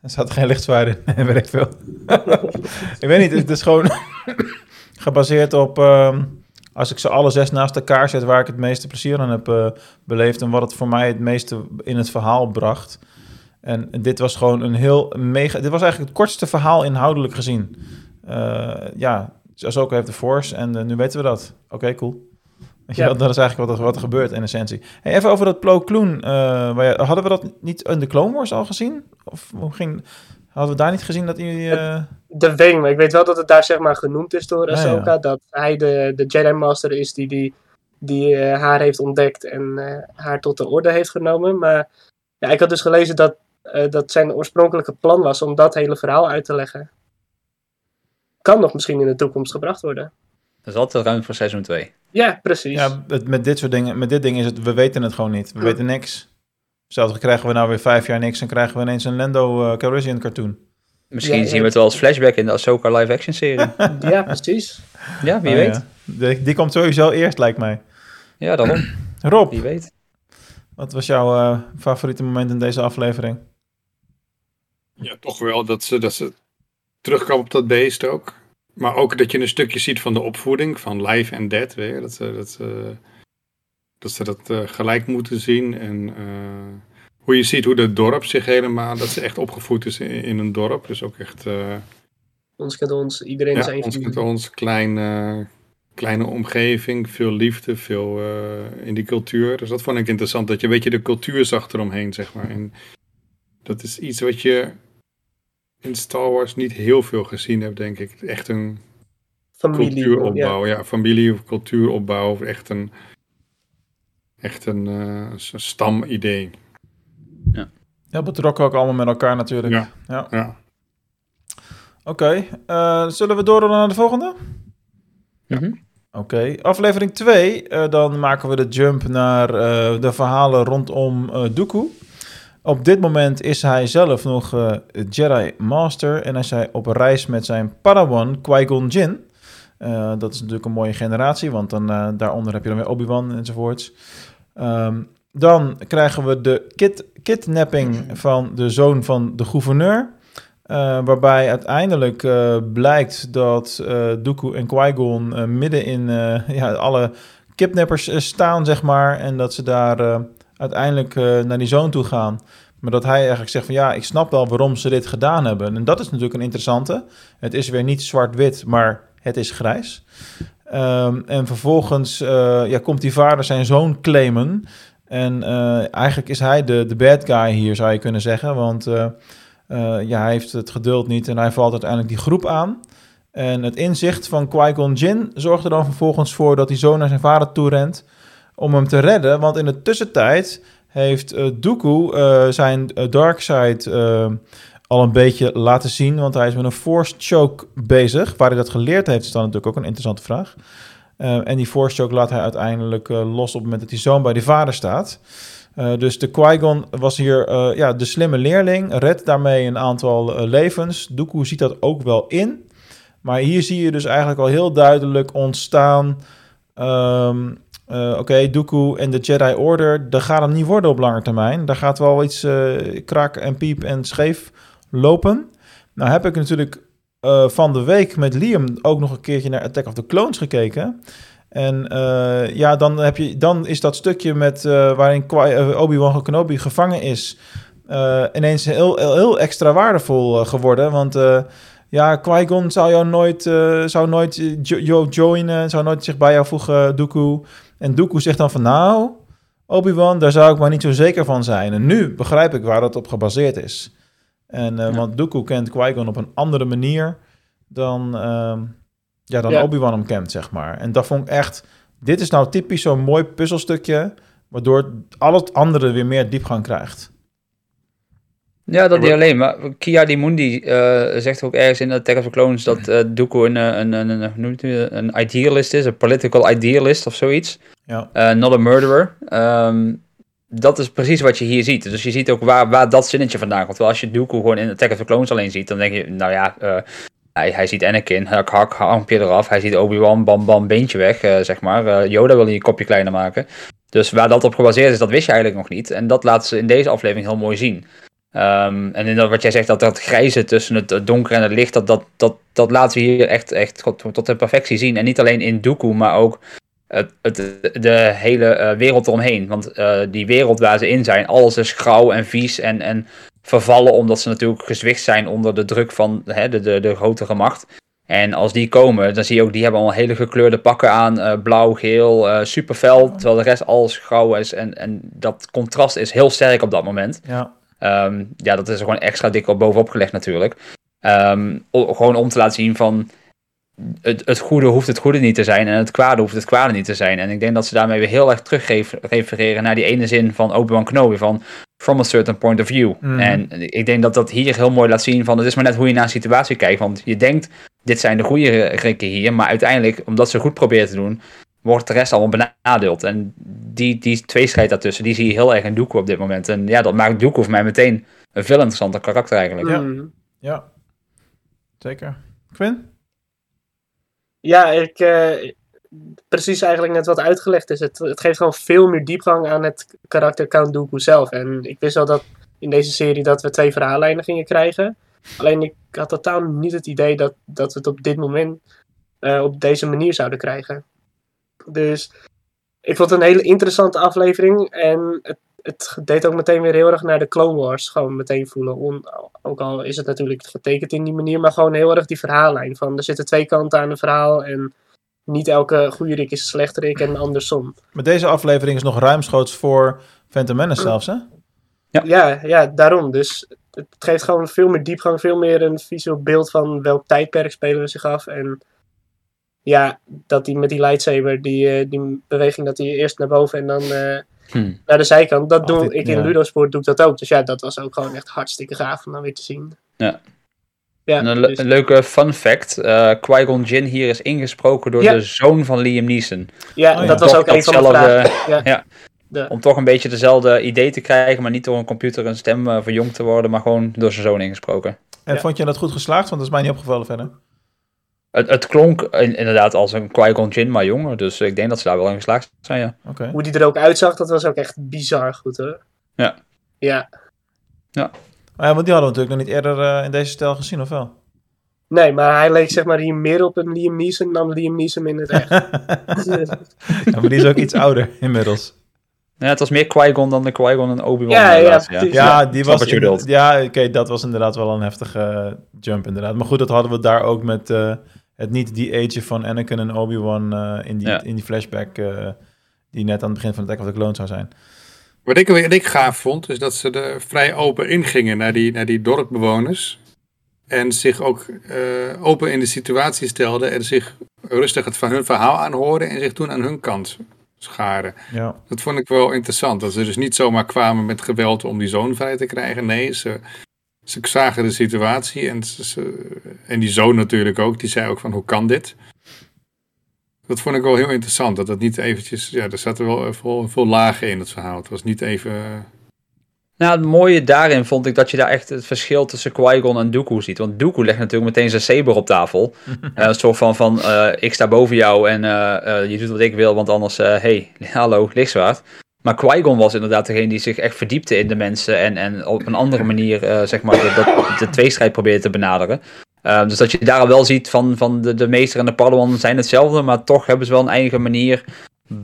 Er zat geen lichtzwaar in, weet ik veel. ik weet niet, het is gewoon gebaseerd op... ehm, als ik ze alle zes naast elkaar zet waar ik het meeste plezier aan heb eh, beleefd... en wat het voor mij het meeste in het verhaal bracht. En dit was gewoon een heel mega... Dit was eigenlijk het kortste verhaal inhoudelijk gezien. Eh, ja, ook heeft de Force en eh, nu weten we dat. Oké, cool. Weet je Ja. dat is eigenlijk wat er, wat er gebeurt in essentie. Hey, even over dat Plo Koon. eh, hadden we dat niet in de Clone Wars al gezien? Of hoe ging... Hadden we daar niet gezien dat hij... De ik, maar ik weet wel dat het daar zeg maar genoemd is door Ja, Ahsoka. ja. Dat hij de, de Jedi Master is die, die, die haar heeft ontdekt en haar tot de orde heeft genomen. Maar ja, ik had dus gelezen dat, eh, dat zijn oorspronkelijke plan was om dat hele verhaal uit te leggen. Kan nog misschien in de toekomst gebracht worden. Dat is altijd ruimte voor seizoen 2. Ja, precies. Ja, het, met dit soort dingen, met dit ding is het, we weten het gewoon niet. We weten niks. Hetzelfde krijgen we nou weer vijf jaar niks en krijgen we ineens een Lando uh, Calrissian cartoon. Misschien Ja, zien ja. we het wel als flashback in de Ahsoka live-action serie. Ja, precies. ja, wie Nou weet. ja, die, die komt sowieso eerst, lijkt mij. Ja, daarom. Rob, Wie weet. Wat was jouw eh, favoriete moment in deze aflevering? Ja, toch wel dat ze, dat ze terugkomen op dat beest ook. Maar ook dat je een stukje ziet van de opvoeding, van life en dead. Weet je? Dat, ze, dat, ze, dat ze dat eh, gelijk moeten zien. En eh, hoe je ziet hoe het dorp zich helemaal, dat ze echt opgevoed is in, in een dorp. Dus ook echt, eh, Ons kent ons, iedereen is ja, één ons met ons klein, eh, kleine omgeving, veel liefde, veel in die cultuur. Dus dat vond ik interessant, dat je een beetje de cultuur zag eromheen, zeg maar. En dat is iets wat je in Star Wars niet heel veel gezien hebt, denk ik. Echt een Familie. cultuuropbouw, Ja. ja. familie of cultuuropbouw, of echt een, echt een eh, s- stamidee. Ja, betrokken ook allemaal met elkaar natuurlijk. Ja. Ja. Ja. Oké, eh, zullen we doorrollen naar de volgende? Mhm. Oké, aflevering 2. eh, dan maken we de jump naar eh, de verhalen rondom eh Dooku. Op dit moment is hij zelf nog eh, Jedi Master en hij is op reis met zijn Padawan Qui-Gon Jinn. Eh, dat is natuurlijk een mooie generatie, want dan, eh, daaronder heb je dan weer Obi-Wan enzovoorts. Ehm, dan krijgen we de kid kidnapping van de zoon van de gouverneur. Waarbij uiteindelijk blijkt dat Dooku en Qui-Gon midden in ja, alle kidnappers staan, zeg maar. En dat ze daar uiteindelijk eh, naar die zoon toe gaan. Maar dat hij eigenlijk zegt van ja, ik snap wel waarom ze dit gedaan hebben. En dat is natuurlijk een interessante. Het is weer niet zwart-wit, maar het is grijs. Ehm, en vervolgens eh, ja, komt die vader zijn zoon claimen. En eh, eigenlijk is hij de, de bad guy hier, zou je kunnen zeggen. Want ja, hij heeft het geduld niet en hij valt uiteindelijk die groep aan. En het inzicht van Qui-Gon Jinn zorgt er dan vervolgens voor dat hij zo naar zijn vader toe rent om hem te redden. Want in de tussentijd heeft eh Dooku eh, zijn eh, dark side al een beetje laten zien. Want hij is met een force choke bezig. Waar hij dat geleerd heeft is dan natuurlijk ook een interessante vraag. En die force choke laat hij uiteindelijk los op het moment dat die zoon bij die vader staat. Dus de Qui-Gon was hier ja, de slimme leerling, redt daarmee een aantal levens. Dooku ziet dat ook wel in. Maar hier zie je dus eigenlijk al heel duidelijk ontstaan... ehm, eh, Oké, Dooku en de Jedi Order, dat gaat hem niet worden op lange termijn. Daar gaat wel iets eh, krak en piep en scheef lopen. Nou heb ik natuurlijk eh, van de week met Liam ook nog een keertje naar Attack of the Clones gekeken. En ja, dan, heb je, dan is dat stukje met, waarin Obi-Wan Kenobi gevangen is... ineens heel, heel, extra waardevol geworden. Want ja, Qui-Gon zou jou nooit, zou nooit jo jou joinen, zou nooit zich bij jou voegen, Dooku. En Dooku zegt dan van nou, Obi-Wan, daar zou ik maar niet zo zeker van zijn. En nu begrijp ik waar dat op gebaseerd is. En, eh, Ja. Want Dooku kent Qui-Gon op een andere manier dan, ehm, ja, dan Ja. Obi-Wan hem kent, zeg maar. En dat vond ik echt... Dit is nou typisch zo'n mooi puzzelstukje... waardoor al het andere weer meer diepgang krijgt. Ja, dat niet alleen, maar Kia Mundi eh zegt ook ergens in Attack of the Clones dat eh Dooku een, eh, een, een, een, hoe noemt een idealist is, een political idealist of zoiets. Ja. Not a murderer. Ehm, dat is precies wat je hier ziet. Dus je ziet ook waar, waar dat zinnetje vandaan komt. Wel, als je Dooku gewoon in Attack of the Clones alleen ziet, dan denk je, nou ja, hij, hij ziet Anakin, hak, hak, hampje eraf. Hij ziet Obi-Wan, bam, bam, beentje weg, zeg maar. Yoda wil hij een kopje kleiner maken. Dus waar dat op gebaseerd is, dat wist je eigenlijk nog niet. En dat laten ze in deze aflevering heel mooi zien. Ehm, en wat jij zegt, dat dat grijze tussen het, donker en het licht, dat, dat, dat, dat laten we hier echt, echt tot, de perfectie zien. En niet alleen in Dooku, maar ook het, het, de hele eh, wereld eromheen. Want eh, die wereld waar ze in zijn, alles is grauw en vies en, en vervallen, omdat ze natuurlijk gezwicht zijn onder de druk van hè, de, de, de grotere macht. En als die komen, dan zie je ook, die hebben al hele gekleurde pakken aan, eh, blauw, geel, eh super fel, terwijl de rest alles grauw is. En, en dat contrast is heel sterk op dat moment. Ja, Ehm, ja, dat is er gewoon extra dik op bovenop gelegd natuurlijk. Ehm, o- gewoon om te laten zien van... Het, het goede hoeft het goede niet te zijn en het kwade hoeft het kwade niet te zijn. En ik denk dat ze daarmee weer heel erg terug refereren naar die ene zin van Obi-Wan Kenobi van from a certain point of view. Mhm. En ik denk dat dat hier heel mooi laat zien van het is maar net hoe je naar een situatie kijkt. Want je denkt, dit zijn de goede rikken hier, maar uiteindelijk, omdat ze goed proberen te doen, wordt de rest allemaal benadeeld. En die, die tweestrijd daartussen, die zie je heel erg in Dooku op dit moment. En ja, dat maakt Dooku voor mij meteen een veel interessanter karakter eigenlijk. Ja. Ja. Zeker. Quinn? Ja, ik, eh, precies eigenlijk net wat uitgelegd is. Het, het geeft gewoon veel meer diepgang aan het karakter Count Dooku zelf. En ik wist wel dat in deze serie dat we twee verhaallijnen gingen krijgen. Alleen ik had totaal niet het idee dat, dat we het op dit moment eh, op deze manier zouden krijgen. Dus ik vond het een hele interessante aflevering. En het, het deed ook meteen weer heel erg naar de Clone Wars. Gewoon meteen voelen. On- ook al is het natuurlijk getekend in die manier. Maar gewoon heel erg die verhaallijn. Van er zitten twee kanten aan een verhaal. En niet elke goede Rick is een slechte Rick en andersom. Maar deze aflevering is nog ruimschoots voor Phantom Menace zelfs, hè? Ja, ja, daarom. Dus het geeft gewoon veel meer diepgang. Veel meer een visueel beeld van welk tijdperk spelen we zich af. En ja, dat die met die lightsaber, die, eh, die beweging dat hij eerst naar boven en dan eh, Hm. naar de zijkant. Dat doe dit- ik in ja. Ludosport doe ik dat ook. Dus ja, dat was ook gewoon echt hartstikke gaaf om dan weer te zien. Ja. Ja, En een, le- dus- een leuke fun fact. eh Qui-Gon Jinn hier is ingesproken door Ja. de zoon van Liam Neeson. ja, Oh ja. dat was ook een van de vragen. Ja. ja. De- Om toch een beetje dezelfde idee te krijgen, maar niet door een computer een stem verjongd te worden, maar gewoon door zijn zoon ingesproken. En Ja. vond je dat goed geslaagd? Want dat is mij niet opgevallen verder. Het, het klonk in- inderdaad als een Qui-Gon Jinn, maar jonger. Dus ik denk dat ze daar wel in geslaagd zijn, ja. Hoe die er ook uitzag, dat was ook echt bizar goed hoor. Ja. Ja. Maar ja, want die hadden we natuurlijk nog niet eerder eh, in deze stijl gezien, of wel? Nee, maar hij leek zeg maar hier meer op een Liam Neeson dan Liam Neeson in het echt. ja, maar die is ook iets ouder inmiddels. Ja, het was meer Qui-Gon dan de Qui-Gon en Obi-Wan. Ja, ja, precies. Ja, die was. Ja, oké, dat was inderdaad wel een heftige eh, jump, inderdaad. Maar goed, dat hadden we daar ook met eh, het niet die age van Anakin en Obi-Wan eh, in, die, Ja. in die flashback, eh, die net aan het begin van Attack of the Clone zou zijn. Wat ik, wat ik gaaf vond, is dat ze er vrij open ingingen naar die, naar die dorpbewoners. En zich ook eh, open in de situatie stelden en zich rustig het van hun verhaal aanhoorden en zich toen aan hun kant scharen. Ja, Dat vond ik wel interessant. Dat ze dus niet zomaar kwamen met geweld om die zoon vrij te krijgen. Nee, ze, ze zagen de situatie en, ze, en die zoon natuurlijk ook. Die zei ook van hoe kan dit? Dat vond ik wel heel interessant. Dat het niet eventjes, ja, er zaten wel veel, veel lagen in het verhaal. Het was niet even... Nou, het mooie daarin vond ik dat je daar echt het verschil tussen Qui-Gon en Dooku ziet. Want Dooku legt natuurlijk meteen zijn saber op tafel. Eh, een soort van, van eh, ik sta boven jou en eh, eh, je doet wat ik wil, want anders, eh hey, hallo, lichtzwaard. Maar Qui-Gon was inderdaad degene die zich echt verdiepte in de mensen en, en op een andere manier, eh, zeg maar, de, dat, de tweestrijd probeerde te benaderen. Eh, dus dat je daar al wel ziet van, van de, de meester en de padawan zijn hetzelfde, maar toch hebben ze wel een eigen manier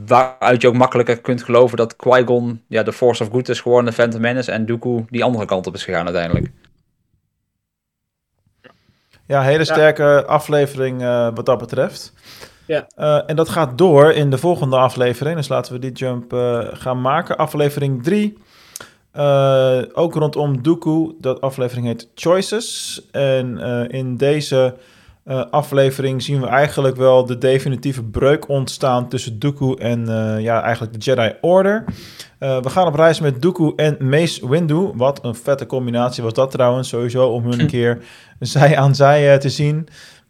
waaruit je ook makkelijker kunt geloven dat Qui-Gon ja, de Force of Good is geworden, de Phantom Menace, en Dooku die andere kant op is gegaan uiteindelijk. ja hele sterke aflevering eh, wat dat betreft. Ja. Eh, en dat gaat door in de volgende aflevering. Dus laten we die jump eh, gaan maken. Aflevering 3. Eh, ook rondom Dooku. Dat aflevering heet Choices. En in deze aflevering zien we eigenlijk wel de definitieve breuk ontstaan tussen Dooku en ja, eigenlijk de Jedi Order. We gaan op reis met Dooku en Mace Windu. Wat een vette combinatie was dat trouwens, sowieso, om hun een keer zij aan zij te zien.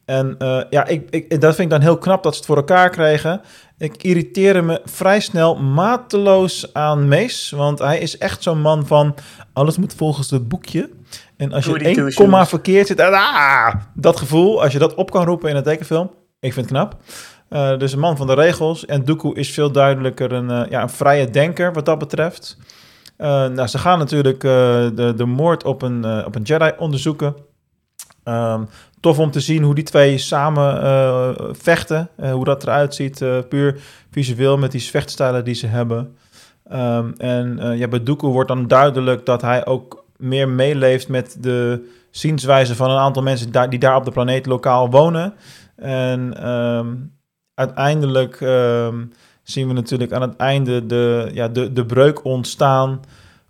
En eh, ja, ik, ik, dat vind ik dan heel knap dat ze het voor elkaar kregen. Ik irriteerde me vrij snel mateloos aan Mace. Want hij is echt zo'n man van... alles moet volgens het boekje. En als je één komma verkeerd zit... Ah, dat gevoel, als je dat op kan roepen in een tekenfilm... ik vind het knap. Eh, dus een man van de regels. En Dooku is veel duidelijker een, eh, ja, een vrije denker wat dat betreft. Nou, ze gaan natuurlijk de, de moord op een, op een Jedi onderzoeken. Ehm, tof om te zien hoe die twee samen eh, vechten. eh, hoe dat eruit ziet, eh, puur visueel met die vechtstijlen die ze hebben. Ehm, en ja, bij Dooku wordt dan duidelijk dat hij ook meer meeleeft met de zienswijze van een aantal mensen die daar op de planeet lokaal wonen. En ehm, uiteindelijk ehm, zien we natuurlijk aan het einde de, ja, de, de breuk ontstaan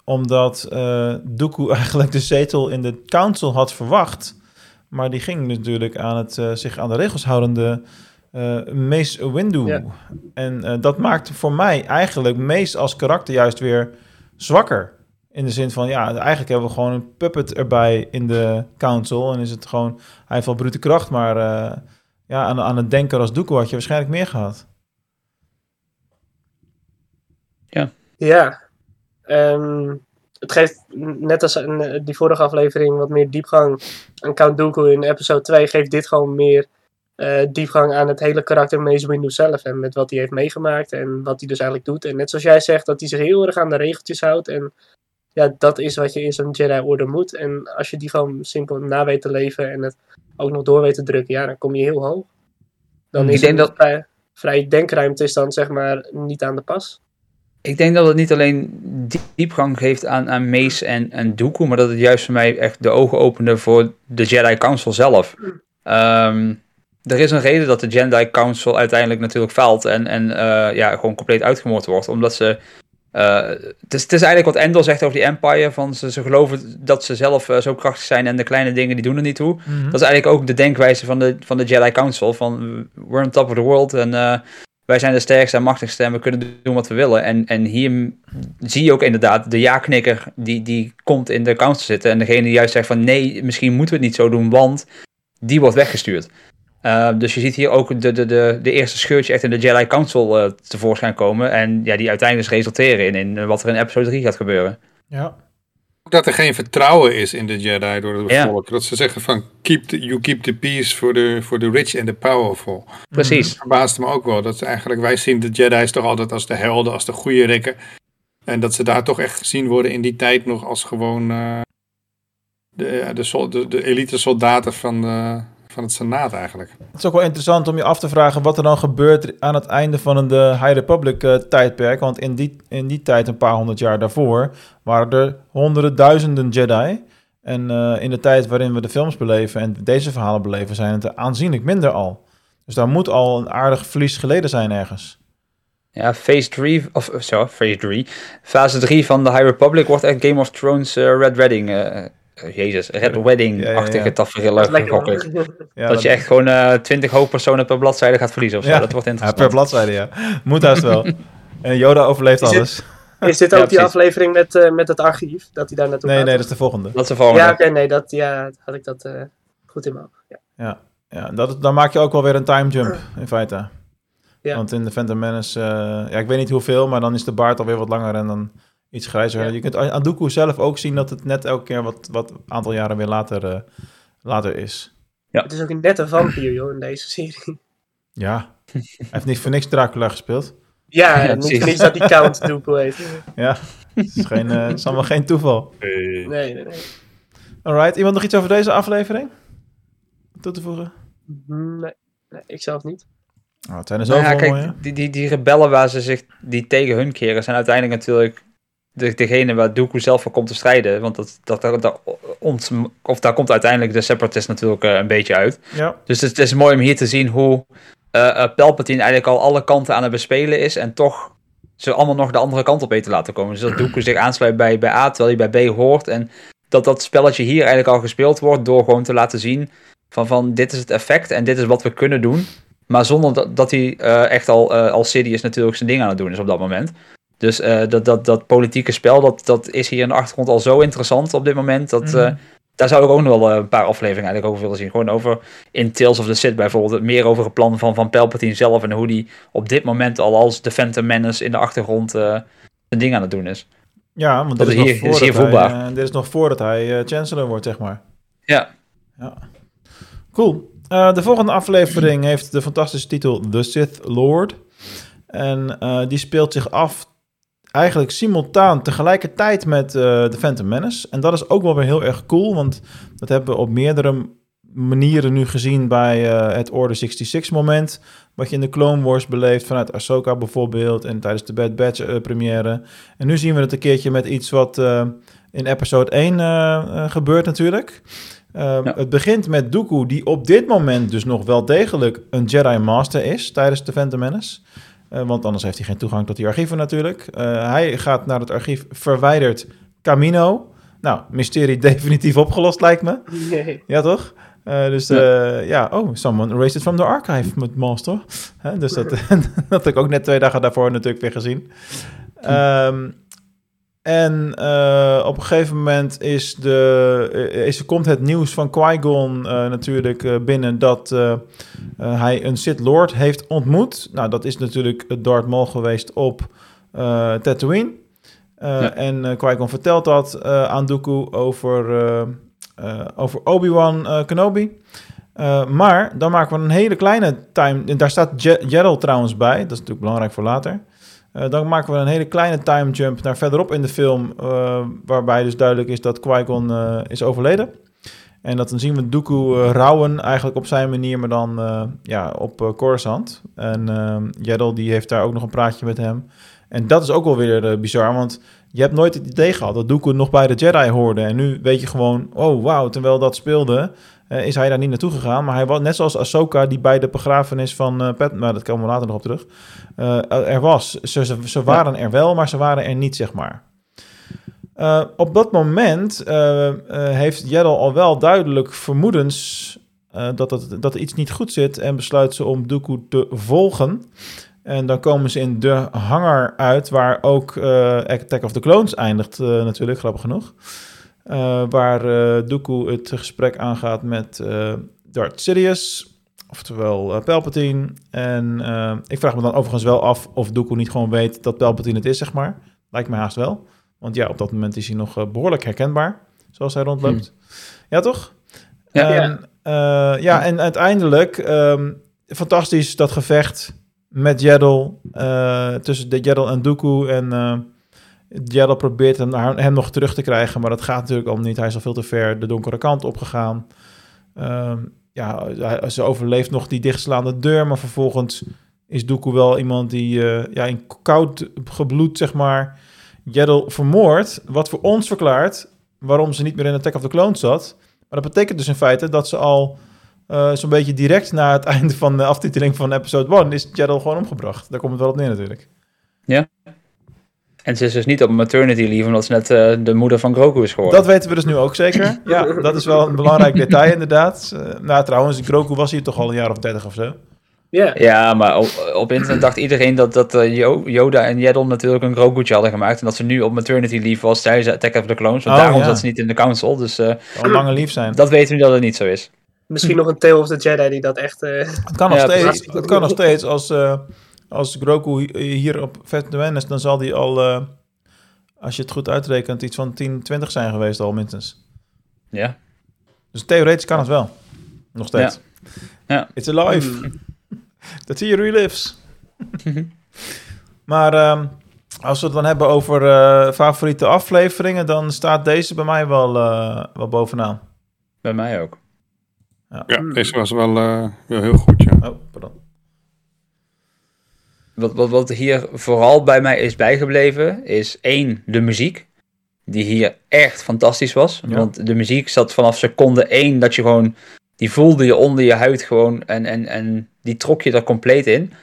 omdat Dooku eigenlijk de zetel in de council had verwacht. Maar die ging natuurlijk aan het eh, zich aan de regels houdende eh Mace Windu. Ja. En eh, dat maakt voor mij eigenlijk Mace als karakter juist weer zwakker. In de zin van, ja, eigenlijk hebben we gewoon een puppet erbij in de council. En is het gewoon, hij heeft wel brute kracht, maar eh, ja, aan, aan het denken als Dooku had je waarschijnlijk meer gehad. Ja. Ehm, het geeft, net als in die vorige aflevering, wat meer diepgang aan Count Dooku in episode 2. Geeft dit gewoon meer eh, diepgang aan het hele karakter Mace Windu zelf. En met wat hij heeft meegemaakt en wat hij dus eigenlijk doet. En net zoals jij zegt, dat hij zich heel erg aan de regeltjes houdt. En ja, dat is wat je in zo'n Jedi-orde moet. En als je die gewoon simpel na weet te leven en het ook nog door weet te drukken, ja, dan kom je heel hoog. Dan Ik is denk het dat- vrij, vrij denkruimte is dan zeg maar niet aan de pas. Ik denk dat het niet alleen diepgang geeft aan, aan Mace en, en Dooku, maar dat het juist voor mij echt de ogen opende voor de Jedi Council zelf. Ehm, er is een reden dat de Jedi Council uiteindelijk natuurlijk faalt en, en eh, ja, gewoon compleet uitgemoord wordt. Omdat ze. eh, het, is, het is eigenlijk wat Endor zegt over die Empire. Van ze, ze geloven dat ze zelf eh, zo krachtig zijn en de kleine dingen die doen er niet toe. Mhm. Dat is eigenlijk ook de denkwijze van de, van de Jedi Council. Van we're on top of the world en wij zijn de sterkste en machtigste en we kunnen doen wat we willen. En, en hier zie je ook inderdaad de ja-knikker die, die komt in de council zitten. En degene die juist zegt van nee, misschien moeten we het niet zo doen, want die wordt weggestuurd. Uh, dus je ziet hier ook de, de, de, de eerste scheurtje echt in de Jedi Council uh, tevoorschijn komen. En ja, die uiteindelijk dus resulteren in, in wat er in episode 3 gaat gebeuren. Ja. Dat er geen vertrouwen is in de Jedi door het Ja. volk. Dat ze zeggen van keep the, you keep the peace for the, for the rich and the powerful. Precies. Dat verbaasde me ook wel. Dat ze eigenlijk, wij zien de Jedi's toch altijd als de helden, als de goede rikken. En dat ze daar toch echt gezien worden in die tijd nog als gewoon uh, de, ja, de, de, de, elite soldaten van, de, van het Senaat eigenlijk. Het is ook wel interessant om je af te vragen wat er dan gebeurt aan het einde van de High Republic uh, tijdperk. Want in die, in die tijd, een paar honderd jaar daarvoor, waren er honderden duizenden Jedi. En uh, in de tijd waarin we de films beleven en deze verhalen beleven, zijn het er aanzienlijk minder al. Dus daar moet al een aardig verlies geleden zijn ergens. Ja, phase 3, of zo, phase 3. Fase 3 van de High Republic wordt echt Game of Thrones uh, Red Wedding. Uh, Jezus, Red Wedding-achtige ja, ja, ja. tafereelen gegokkeld. Ja, dat, dat, je echt gewoon uh, 20 hoofdpersonen per bladzijde gaat verliezen of zo. Dat wordt interessant. Ja, per bladzijde, ja. Moet haast wel. en Yoda overleeft is alles. Dit, is dit ook die aflevering met, uh, met het archief? Dat hij daar naartoe nee, gaat? Nee, dat is de volgende. Dat is de volgende. Ja, oké, okay, nee, dat ja, had ik dat uh, goed in mijn hoofd. Ja, ja, ja dat, dan maak je ook wel weer een time jump in feite. Ja. Want in de Phantom Menace, uh, ja, ik weet niet hoeveel, maar dan is de baard alweer wat langer en dan iets grijzer. Ja. Je kunt aan Dooku zelf ook zien dat het net elke keer wat, wat aantal jaren weer later, uh, later is. Ja. Het is ook een nette vampier, joh, in deze serie. Ja, hij heeft niet voor niks Dracula gespeeld. Ja, ja niet voor niks dat die Count Dooku heet. Ja, het is, geen, uh, het is allemaal geen toeval. Nee, nee, nee. Alright, iemand nog iets over deze aflevering? Toe te voegen? Nee, nee ik zelf niet. Oh, het zijn er zoveel nou ja, kijk, mooie. die, die, die rebellen waar ze zich die tegen hun keren, zijn uiteindelijk natuurlijk de, degene waar Dooku zelf voor komt te strijden. Want dat, dat, dat, dat ons, of daar komt uiteindelijk de Separatist natuurlijk uh, een beetje uit. Ja. Dus het, het, is mooi om hier te zien hoe uh, Palpatine eigenlijk al alle kanten aan het bespelen is. En toch ze allemaal nog de andere kant op weten laten komen. Dus dat Dooku zich aansluit bij, bij A, terwijl hij bij B hoort. En dat dat spelletje hier eigenlijk al gespeeld wordt door gewoon te laten zien van, van dit is het effect en dit is wat we kunnen doen. Maar zonder dat, dat hij uh, echt al uh, als Sidious natuurlijk zijn ding aan het doen is op dat moment. Dus uh, dat, dat, dat politieke spel, dat, dat is hier in de achtergrond al zo interessant op dit moment. Dat, mm-hmm. daar zou ik ook nog wel een paar afleveringen eigenlijk over willen zien. Gewoon over in Tales of the Sith bijvoorbeeld. Meer over het plan van, van Palpatine zelf. En hoe die op dit moment al als de Phantom Menace in de achtergrond zijn ding aan het doen is. Ja, want dat dit is, hier, nog is hier voelbaar. Hij, dit is nog voordat hij Chancellor wordt, zeg maar. Ja. ja. Cool. Uh, de volgende aflevering heeft de fantastische titel The Sith Lord. En uh, die speelt zich af eigenlijk simultaan tegelijkertijd met uh, The Phantom Menace. En dat is ook wel weer heel erg cool, want dat hebben we op meerdere manieren nu gezien bij het Order 66 moment. Wat je in de Clone Wars beleeft vanuit Ahsoka bijvoorbeeld en tijdens de Bad Batch première. En nu zien we het een keertje met iets wat in episode 1 gebeurt natuurlijk. Ja. Het begint met Dooku, die op dit moment dus nog wel degelijk een Jedi Master is tijdens de Phantom Menace. Uh, want anders heeft hij geen toegang tot die archieven natuurlijk. Uh, hij gaat naar het archief verwijderd Camino. Nou, mysterie definitief opgelost lijkt me. Nee. Ja, toch? dus ja. ja. oh, someone erased it from the archive met Master. dus dat, dat heb ik ook net twee dagen daarvoor natuurlijk weer gezien. Um, en uh, op een gegeven moment is de, is, komt het nieuws van Qui-Gon uh, natuurlijk uh, binnen dat hij een Sith Lord heeft ontmoet. Nou, dat is natuurlijk Darth Maul geweest op Tatooine. Ja. En Qui-Gon vertelt dat aan Dooku over, over Obi-Wan Kenobi. Eh, maar dan maken we een hele kleine time. Daar staat Gerald trouwens bij. Dat is natuurlijk belangrijk voor later. Eh, dan maken we een hele kleine time jump naar verderop in de film. eh, waarbij dus duidelijk is dat Qui-Gon eh, is overleden. En dat dan zien we Dooku rouwen eigenlijk op zijn manier, maar dan ja, op Coruscant. En ehm Yaddle die heeft daar ook nog een praatje met hem. En dat is ook wel weer bizar, want je hebt nooit het idee gehad dat Dooku nog bij de Jedi hoorde. En nu weet je gewoon, oh wauw, terwijl dat speelde, eh, is hij daar niet naartoe gegaan. Maar hij was net zoals Ahsoka, die bij de begrafenis van Pat, maar dat komen we later nog op terug, eh, er was. Ze, ze, ze waren er wel, maar ze waren er niet, zeg maar. Op dat moment heeft Jeddel al wel duidelijk vermoedens dat, dat er iets niet goed zit en besluit ze om Dooku te volgen. En dan komen ze in de hangar uit, waar ook eh, Attack of the Clones eindigt, eh, natuurlijk, grappig genoeg. Eh, waar eh Dooku het gesprek aangaat met eh Darth Sidious, oftewel Palpatine. En ik vraag me dan overigens wel af of Dooku niet gewoon weet dat Palpatine het is, zeg maar. Lijkt me haast wel. Want ja, op dat moment is hij nog eh, behoorlijk herkenbaar, zoals hij rondloopt. Ja, toch? Ja. En, eh, ja, en uiteindelijk, ehm, fantastisch dat gevecht met Jeddel, eh, tussen de en Dooku. En Jeddel probeert hem, hem nog terug te krijgen, maar dat gaat natuurlijk al niet. Hij is al veel te ver de donkere kant opgegaan. Ehm, ja, ze overleeft nog die dichtslaande deur, maar vervolgens is Dooku wel iemand die eh, ja, in koud gebloed, zeg maar, Jeddel vermoord. Wat voor ons verklaart waarom ze niet meer in Attack of the Clones zat. Maar dat betekent dus in feite dat ze al eh, zo'n beetje direct na het einde van de aftiteling van episode 1 is Jeddel gewoon omgebracht. Daar komt het wel op neer natuurlijk. En ze is dus niet op maternity leave, omdat ze net eh, de moeder van Grogu is geworden. Dat weten we dus nu ook zeker. Ja, dat is wel een belangrijk detail inderdaad. Eh, nou trouwens, Grogu was hier toch al een jaar of 30 of zo. Ja, Ja, maar op, op internet dacht iedereen dat, dat Yo- Yoda en Yeddle natuurlijk een Grogu'tje hadden gemaakt. En dat ze nu op maternity leave was tijdens Attack of the Clones. Want Oh, daarom ja. zat ze niet in de council. Dus eh, een lange lief zijn. dat weten we nu dat het niet zo is. Misschien nog een Tale of the Jedi die dat echt... eh, Het kan nog Ja, steeds. precies. Het kan nog steeds. Als, eh, als Grogu hi- hier op Phantom is, dan zal die al, eh, als je het goed uitrekent, iets van 10, 20 zijn geweest al minstens. Ja. Dus theoretisch kan het wel. Nog steeds. Ja. It's alive. The theory lives. maar ehm, als we het dan hebben over eh, favoriete afleveringen, dan staat deze bij mij wel, eh, wel bovenaan. Bij mij ook. Ja, deze was wel, eh, wel heel goed, ja. Oh, pardon. Wat, wat, wat hier vooral bij mij is bijgebleven, is één, de muziek. Die hier echt fantastisch was. Ja. Want de muziek zat vanaf seconde één dat je gewoon... Die voelde je onder je huid gewoon en, en, en die trok je er compleet in.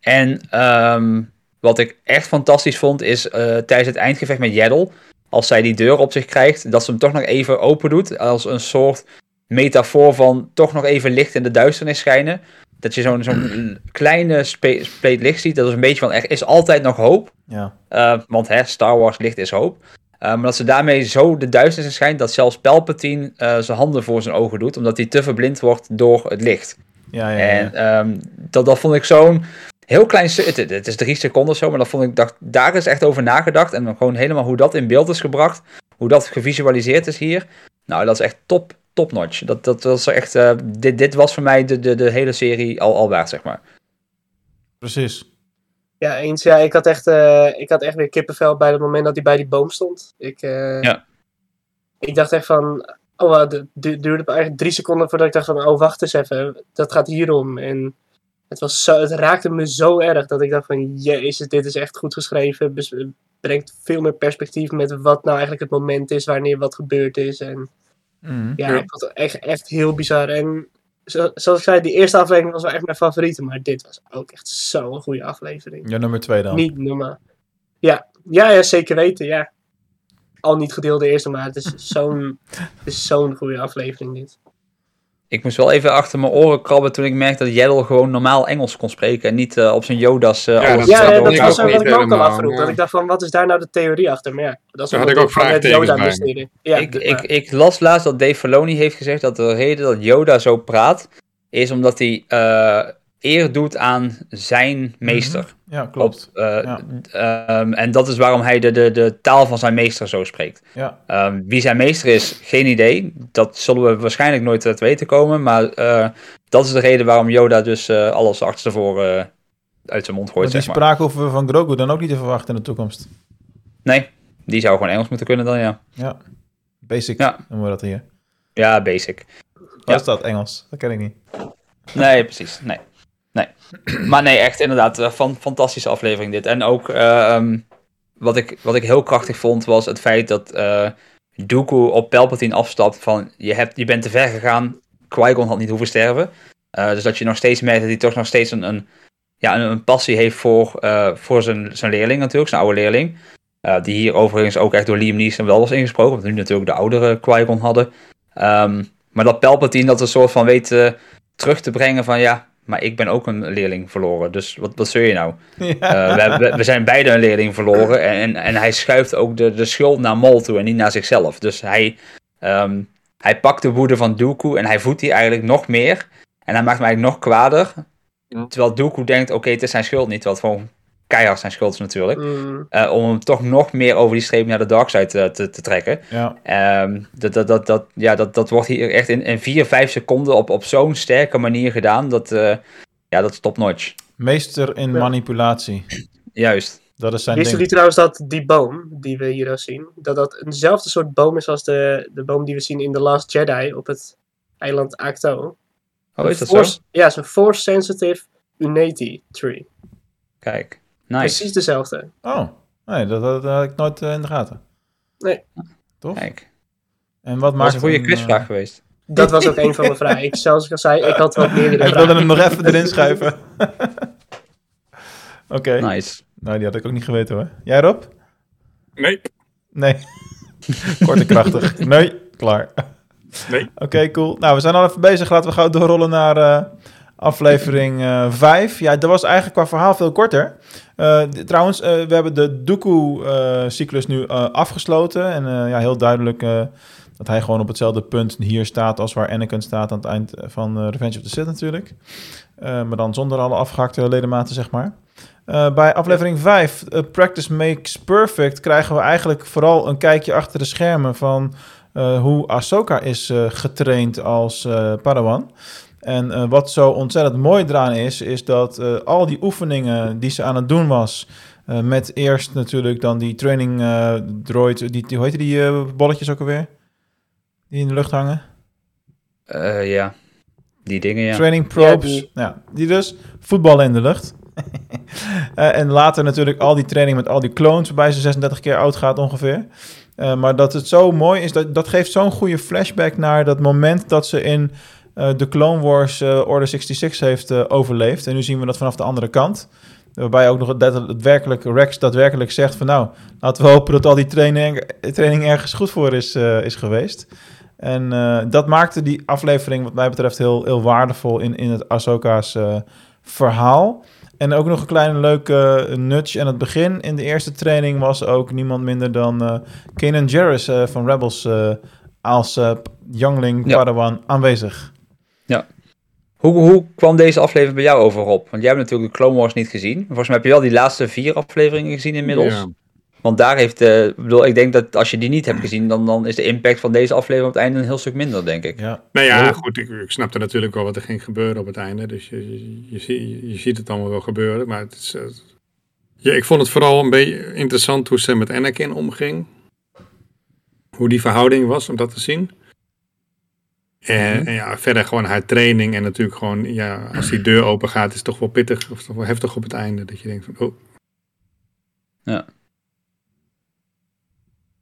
En ehm, wat ik echt fantastisch vond is eh, tijdens het eindgevecht met Yaddle... Als zij die deur op zich krijgt, dat ze hem toch nog even open doet. Als een soort metafoor van toch nog even licht in de duisternis schijnen. Dat je zo'n zo'n kleine spe- spleet licht ziet. Dat is een beetje van, er is altijd nog hoop. Ja. Uh, want hè, Star Wars licht is hoop. Uh, maar dat ze daarmee zo de duisternis schijnt dat zelfs Palpatine uh, zijn handen voor zijn ogen doet. Omdat hij te verblind wordt door het licht. Ja, ja, ja. En um, dat, dat vond ik zo'n heel klein... Het, het is drie seconden zo, maar dat vond ik... Dacht, daar is echt over nagedacht. En gewoon helemaal hoe dat in beeld is gebracht. Hoe dat gevisualiseerd is hier. Nou, dat is echt top, top notch. Dat, dat was echt... Uh, dit, dit was voor mij de, de, de hele serie al, al waard, zeg maar. Precies. Ja, eens. Ja, ik had echt, uh, ik had echt weer kippenvel bij het moment dat hij bij die boom stond. Ik, uh, ja. ik dacht echt van... Oh, het duurde eigenlijk drie seconden voordat ik dacht van... Oh, wacht eens even. Dat gaat hierom. En het, was zo, het raakte me zo erg dat ik dacht van... Jezus, dit is echt goed geschreven. Brengt veel meer perspectief met wat nou eigenlijk het moment is... Wanneer wat gebeurd is. En mm. ja, ik vond het echt, echt heel bizar. En zo, zoals ik zei, die eerste aflevering was wel echt mijn favoriete. Maar dit was ook echt zo'n goede aflevering. Ja, nummer twee dan. Niet normaal. Ja, ja, ja zeker weten, ja. Al niet gedeelde eerste, maar het is zo'n zo'n goede aflevering dit. Ik moest wel even achter mijn oren krabben toen ik merkte dat Jeddel gewoon normaal Engels kon spreken en niet uh, op zijn Yoda's uh, ja, alles Ja, ja dat was ook wat ik me ook al afvroeg. Ja. Dat ik dacht van, wat is daar nou de theorie achter? Maar ja, dat is had ik ook vraagtekens bij. Ja, ik, ik, ik, las laatst dat Dave Filoni heeft gezegd dat de reden dat Yoda zo praat, is omdat hij uh, eer doet aan zijn meester. Ja, klopt. Op, eh, Ja. ehm, en dat is waarom hij de, de, de taal van zijn meester zo spreekt. Ja. Ehm, wie zijn meester is, geen idee. Dat zullen we waarschijnlijk nooit te weten komen. Maar eh, dat is de reden waarom Yoda dus eh, alles achterstevoren uit zijn mond gooit. Maar die Zeg maar. spraak hoeven we van Grogu dan ook niet te verwachten in de toekomst. Nee, die zou gewoon Engels moeten kunnen dan, ja. Ja. Basic Ja. noemen we dat hier. Ja, basic. Wat Ja. is dat, Engels? Dat ken ik niet. Nee, precies. Nee. Maar nee, echt inderdaad, fan, fantastische aflevering dit. En ook eh, ehm, wat, ik, wat ik heel krachtig vond, was het feit dat eh Dooku op Palpatine afstapt van je, hebt, je bent te ver gegaan, Qui-Gon had niet hoeven sterven. Eh, dus dat je nog steeds merkt dat hij toch nog steeds een, een, ja, een, een passie heeft voor, eh, voor zijn, zijn leerling natuurlijk, zijn oude leerling. Eh, die hier overigens ook echt door Liam Neeson wel was ingesproken, want nu natuurlijk de oudere Qui-Gon hadden. Ehm, maar dat Palpatine dat een soort van weet eh, terug te brengen van ja, maar ik ben ook een leerling verloren. Dus wat, wat zul je nou? Ja. Eh, we, we, zijn beide een leerling verloren. En, en, en hij schuift ook de, de schuld naar Maul toe en niet naar zichzelf. Dus hij, ehm, hij pakt de woede van Dooku en hij voedt die eigenlijk nog meer. En hij maakt hem eigenlijk nog kwader. Ja. Terwijl Dooku denkt, oké, het is zijn schuld niet. Terwijl het gewoon keihard zijn schuld is natuurlijk. Mm, Eh, om hem toch nog meer over die streep naar de dark side te, te, te trekken. ja. Ehm, dat, dat, dat, dat, ja, dat, dat wordt hier echt in, in 4, 5 seconden op, op zo'n sterke manier gedaan. Dat, eh, ja, dat is top notch. Meester in Ja. manipulatie. Juist. Dat is zijn Wisten ding. jullie trouwens dat die boom die we hier al zien, dat dat eenzelfde soort boom is als de, de boom die we zien in The Last Jedi op het eiland Acto? Oh, is dat Force- zo? Ja, het is een Force Sensitive Unity Tree. Kijk. Nice. Precies dezelfde. Oh, nee, dat, dat had ik nooit eh, in de gaten. Nee. Toch? Kijk. En wat Dat maakt is een goede quizvraag eh, geweest. Dat was ook een van mijn vragen. Ik, zoals ik al zei, ik had wel meerdere Ik wilde hem nog even erin schuiven. Oké, Nice. nou die had ik ook niet geweten hoor. Jij Rob? Nee, Nee. Kort en krachtig. Nee, klaar. nee. Oké, cool. Nou, we zijn al even bezig. Laten we gauw doorrollen naar eh, aflevering 5. ja, dat was eigenlijk qua verhaal veel korter. Eh, trouwens, eh, we hebben de Dooku-cyclus nu eh, afgesloten. En ja, heel duidelijk dat hij gewoon op hetzelfde punt hier staat als waar Anakin staat aan het eind van Revenge of the Sith natuurlijk. Maar dan zonder alle afgehakte ledematen, zeg maar. Bij aflevering 5, eh, Practice Makes Perfect, krijgen we eigenlijk vooral een kijkje achter de schermen van hoe Ahsoka is getraind als Padawan. En eh, wat zo ontzettend mooi eraan is, is dat eh, al die oefeningen die ze aan het doen was, eh, met eerst natuurlijk dan die training eh, droid, die, die, hoe heet die eh, bolletjes ook alweer? Die in de lucht hangen? Eh, ja. Die dingen, ja. Training probes. Ja, Ja, die. dus. Voetballen in de lucht. Eh, en later natuurlijk al die training met al die clones, waarbij ze 36 keer oud gaat ongeveer. Eh, maar dat het zo mooi is, dat, dat geeft zo'n goede flashback naar dat moment dat ze in de Clone Wars eh, Order 66 heeft eh, overleefd. En nu zien we dat vanaf de andere kant. Waarbij ook nog het, dat het werkelijk, Rex daadwerkelijk zegt van nou, laten we hopen dat al die training, training ergens goed voor is, eh, is geweest. En eh, dat maakte die aflevering wat mij betreft heel, heel waardevol in, in het Ahsoka's eh, verhaal. En ook nog een kleine leuke eh, nudge aan het begin. In de eerste training was ook niemand minder dan eh Kanan Jarrus eh, van Rebels eh, als eh, youngling Ja. Padawan aanwezig. Hoe, hoe kwam deze aflevering bij jou over op? Want jij hebt natuurlijk de Clone Wars niet gezien. Volgens mij heb je wel die laatste vier afleveringen gezien inmiddels. Ja. Want daar heeft, eh, ik bedoel, ik denk dat als je die niet hebt gezien, dan, dan is de impact van deze aflevering op het einde een heel stuk minder, denk ik. Ja, Nou ja, goed, ik, ik snapte natuurlijk wel wat er ging gebeuren op het einde. Dus je, je, je, zie- je ziet het allemaal wel gebeuren. Maar het is, eh, ja, ik vond het vooral een beetje interessant hoe ze met Anakin omging. Hoe die verhouding was, om dat te zien. En, Mhm. en ja, verder gewoon haar training. En natuurlijk gewoon, ja, als die deur open gaat, is het toch wel pittig. Of toch wel heftig op het einde. Dat je denkt van, oh,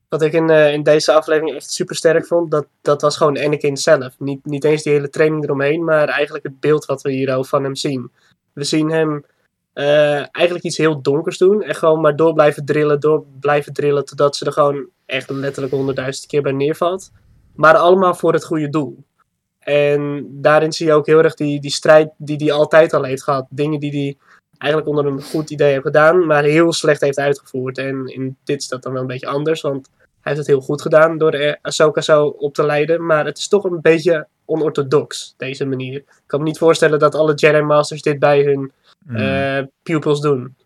Wat ik in, eh, in deze aflevering echt super sterk vond, dat, dat was gewoon Anakin zelf. Niet, niet eens die hele training eromheen, maar eigenlijk het beeld wat we hier al van hem zien. We zien hem eh, eigenlijk iets heel donkers doen en gewoon maar door blijven drillen, door blijven drillen, totdat ze er gewoon echt letterlijk honderdduizend keer bij neervalt. Maar allemaal voor het goede doel. En daarin zie je ook heel erg die, die strijd die hij altijd al heeft gehad. Dingen die hij eigenlijk onder een goed idee heeft gedaan, maar heel slecht heeft uitgevoerd. En in dit is dat dan wel een beetje anders, want hij heeft het heel goed gedaan door Ahsoka zo op te leiden. Maar het is toch een beetje onorthodox, deze manier. Ik kan me niet voorstellen dat alle Jedi Masters dit bij hun Hmm. eh, pupils doen.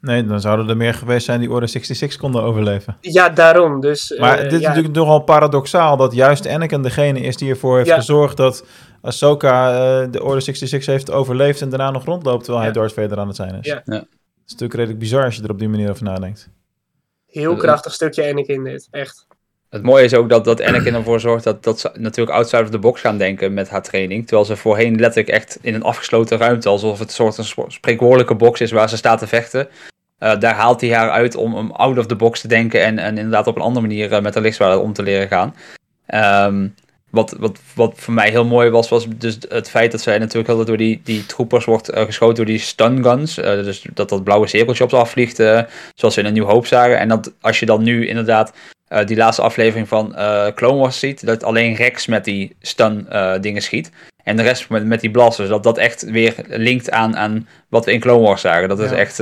Nee, dan zouden er meer geweest zijn die Order 66 konden overleven. Ja, daarom. Dus, eh, Maar dit is ja, natuurlijk nogal paradoxaal dat juist Anakin degene is die ervoor heeft Ja. gezorgd dat Ahsoka eh, de Order 66 heeft overleefd en daarna nog rondloopt terwijl hij. Darth Vader aan het zijn is. Ja. Ja. Het is natuurlijk redelijk bizar als je er op die manier over nadenkt. Heel Eh, krachtig stukje Anakin dit, echt. Het mooie is ook dat, dat Anakin ervoor zorgt dat, dat ze natuurlijk outside of the box gaan denken met haar training. Terwijl ze voorheen letterlijk echt in een afgesloten ruimte, alsof het een soort een spreekwoordelijke box is waar ze staat te vechten. Eh, daar haalt hij haar uit om, om out of the box te denken en, en inderdaad op een andere manier eh, met de lichtzwaarden om te leren gaan. Ehm, wat, wat, wat voor mij heel mooi was, was dus het feit dat zij natuurlijk heel door die, die troepers wordt eh, geschoten door die stun guns. Dus dat dat blauwe cirkeltje op ze afvliegt, zoals we in een Nieuw Hoop zagen. En dat als je dan nu inderdaad eh, die laatste aflevering van eh Clone Wars ziet, dat alleen Rex met die stun eh, dingen schiet. En de rest met, met die blasters, dat dat echt weer linkt aan, aan wat we in Clone Wars zagen. Dat is echt,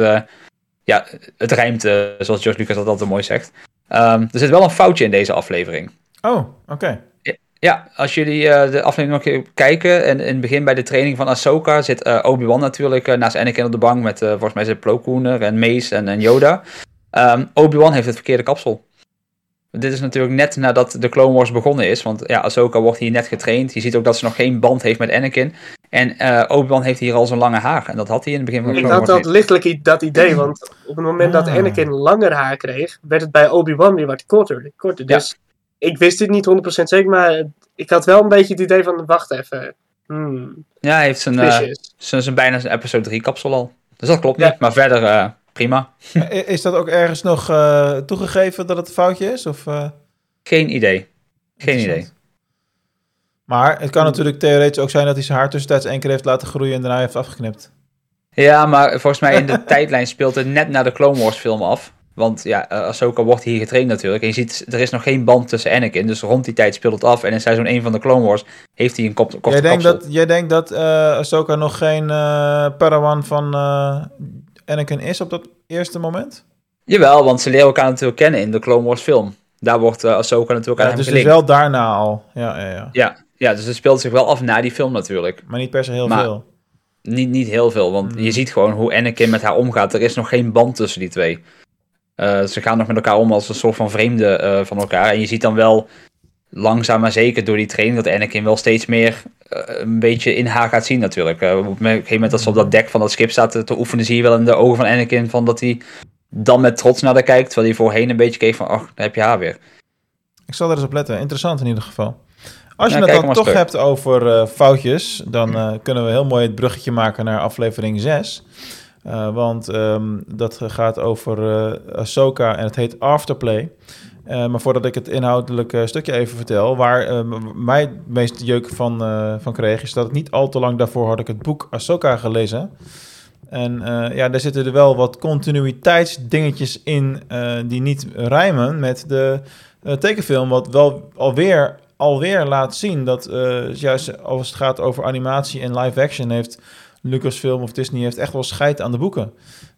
ja, het rijmt, zoals George Lucas dat altijd mooi zegt. Ehm, er zit wel een foutje in deze aflevering. Oh, oké. Ja, als jullie de aflevering nog keer kijken, en in het begin bij de training van Ahsoka zit Obi-Wan natuurlijk naast Anakin op de bank met, volgens mij zit Plo en Mace en, en Yoda. Ehm, Obi-Wan heeft het verkeerde kapsel. Dit is natuurlijk net nadat de Clone Wars begonnen is, want ja, Ahsoka wordt hier net getraind. Je ziet ook dat ze nog geen band heeft met Anakin. En eh, Obi-Wan heeft hier al zo'n lange haar, en dat had hij in het begin van de Ik Clone had Wars dat niet. lichtelijk i- dat idee, want op het moment dat Ah. Anakin langer haar kreeg, werd het bij Obi-Wan weer wat korter. korter. Ja. Dus ik wist dit niet 100% zeker, maar ik had wel een beetje het idee van, wacht even. Hmm, Ja, hij heeft zijn, eh, zijn, zijn bijna zijn episode 3 kapsel al. Dus dat klopt Ja. niet, maar verder eh, prima. Is dat ook ergens nog eh, toegegeven dat het een foutje is? Of, eh, Geen idee. Geen idee. Maar het kan natuurlijk theoretisch ook zijn dat hij zijn haar tussentijds één keer heeft laten groeien en daarna heeft afgeknipt. Ja, maar volgens mij in de tijdlijn speelt het net na de Clone Wars film af. Want ja, eh, Ahsoka wordt hier getraind natuurlijk. En je ziet, er is nog geen band tussen Anakin. Dus rond die tijd speelt het af. En in seizoen 1 van de Clone Wars heeft hij een kop, korte Jij denkt, kapsel. dat, jij denkt dat eh Ahsoka nog geen eh Padawan van Anakin is op dat eerste moment? Jawel, want ze leren elkaar natuurlijk kennen in de Clone Wars film. Daar wordt eh, Ahsoka natuurlijk Ja, aan dus, dus gelinkt. wel daarna al. Ja, ja, ja. Ja, ja, dus het speelt zich wel af na die film natuurlijk. Maar niet per se heel Maar- veel. Niet, niet heel veel, want Hmm. je ziet gewoon hoe Anakin met haar omgaat. Er is nog geen band tussen die twee. Eh, ze gaan nog met elkaar om als een soort van vreemde eh, van elkaar. En je ziet dan wel langzaam maar zeker door die training dat Anakin wel steeds meer eh, een beetje in haar gaat zien natuurlijk. Eh, op een gegeven moment dat ze op dat dek van dat schip staat te, te oefenen, zie je wel in de ogen van Anakin van dat hij dan met trots naar haar kijkt. Terwijl hij voorheen een beetje keek van, ach, daar heb je haar weer. Ik zal er eens op letten. Interessant in ieder geval. Als je Ja, het dan toch hebt over eh, foutjes, dan kunnen we heel mooi het bruggetje maken naar aflevering 6. Eh, want ehm, dat gaat over Ahsoka en het heet Afterplay. Eh, maar voordat ik het inhoudelijke stukje even vertel, waar eh, mij het meest jeuk van, eh, van kreeg, is dat niet al te lang daarvoor had ik het boek Ahsoka gelezen. En ja, daar zitten er wel wat continuïteitsdingetjes in die niet rijmen met de tekenfilm, wat wel alweer, alweer laat zien dat juist als het gaat over animatie en live action heeft Lucasfilm of Disney heeft echt wel scheid aan de boeken.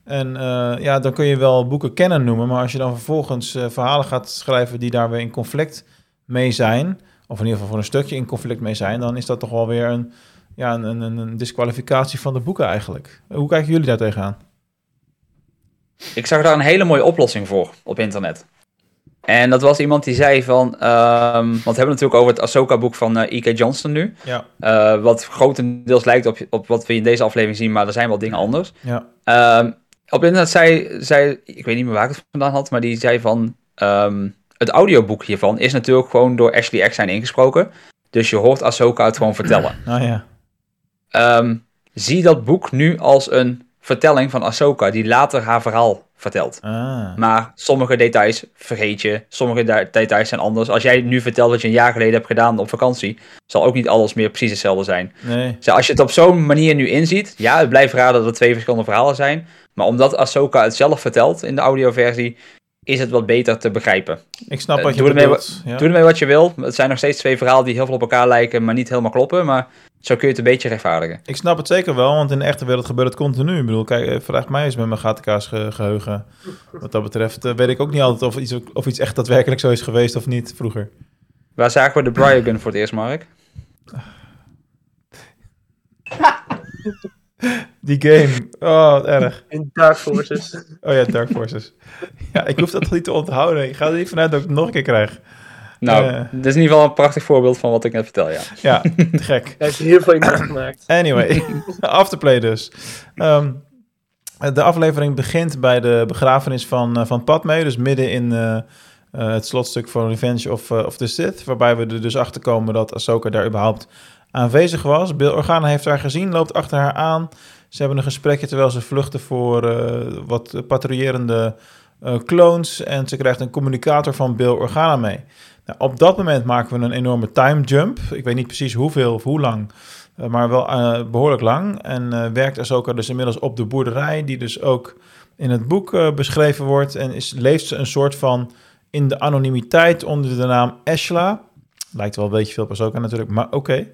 En eh, ja, dan kun je wel boeken kennen noemen, maar als je dan vervolgens eh, verhalen gaat schrijven die daar weer in conflict mee zijn, of in ieder geval voor een stukje in conflict mee zijn, dan is dat toch wel weer een, ja, een, een, een disqualificatie van de boeken eigenlijk. Hoe kijken jullie daar tegenaan? Ik zag daar een hele mooie oplossing voor op internet. En dat was iemand die zei van, ehm, want we hebben natuurlijk over het Ahsoka-boek van eh, E.K. Johnston nu. Ja, wat grotendeels lijkt op, op wat we in deze aflevering zien, maar er zijn wel dingen anders. ja. Ehm, op internet zei, zei, ik weet niet meer waar ik het vandaan had, maar die zei van, ehm, het audioboek hiervan is natuurlijk gewoon door Ashley Eckstein ingesproken. Dus je hoort Ahsoka het gewoon vertellen. Nou ja. Ehm, zie dat boek nu als een vertelling van Ahsoka, die later haar verhaal vertelt. Ah. Maar sommige details vergeet je. Sommige de- details zijn anders. Als jij nu vertelt wat je een jaar geleden hebt gedaan op vakantie, zal ook niet alles meer precies hetzelfde zijn. Nee. Dus als je het op zo'n manier nu inziet, ja, het blijft raar dat er twee verschillende verhalen zijn. Maar omdat Ahsoka het zelf vertelt in de audioversie, is het wat beter te begrijpen. Ik snap Eh, wat je doe ermee. Ja. Doe ermee wat je wil. Het zijn nog steeds twee verhalen die heel veel op elkaar lijken, maar niet helemaal kloppen. Maar zo kun je het een beetje rechtvaardigen. Ik snap het zeker wel, want in de echte wereld gebeurt het continu. Ik bedoel, kijk, eh, vraag mij eens met mijn ge- geheugen. Wat dat betreft eh, weet ik ook niet altijd of iets, of iets echt daadwerkelijk zo is geweest of niet vroeger. Waar zagen we de Bryogun voor het eerst, Mark? Die game. Oh, wat erg. In Dark Forces. Oh ja, Dark Forces. Ja, ik hoef dat toch niet te onthouden. Ik ga er niet vanuit dat ik het nog een keer krijg. Nou, Eh. dit is in ieder geval een prachtig voorbeeld van wat ik net vertel, ja. Ja, te gek. Hij heeft heel veel indruk gemaakt. Anyway, afterplay dus. Ehm, de aflevering begint bij de begrafenis van, eh, van Padme, dus midden in eh, het slotstuk van Revenge of, of the Sith, waarbij we er dus achter komen dat Ahsoka daar überhaupt aanwezig was. Bill Organa heeft haar gezien, loopt achter haar aan. Ze hebben een gesprekje terwijl ze vluchten voor eh, wat patrouillerende eh, clones en ze krijgt een communicator van Bill Organa mee. Nou, op dat moment maken we een enorme time jump. Ik weet niet precies hoeveel of hoe lang, eh, maar wel eh, behoorlijk lang. En werkt Ahsoka dus inmiddels op de boerderij, die dus ook in het boek beschreven wordt. En is, leeft ze een soort van in de anonimiteit onder de naam Ashla. Lijkt wel een beetje veel Ahsoka natuurlijk, maar oké.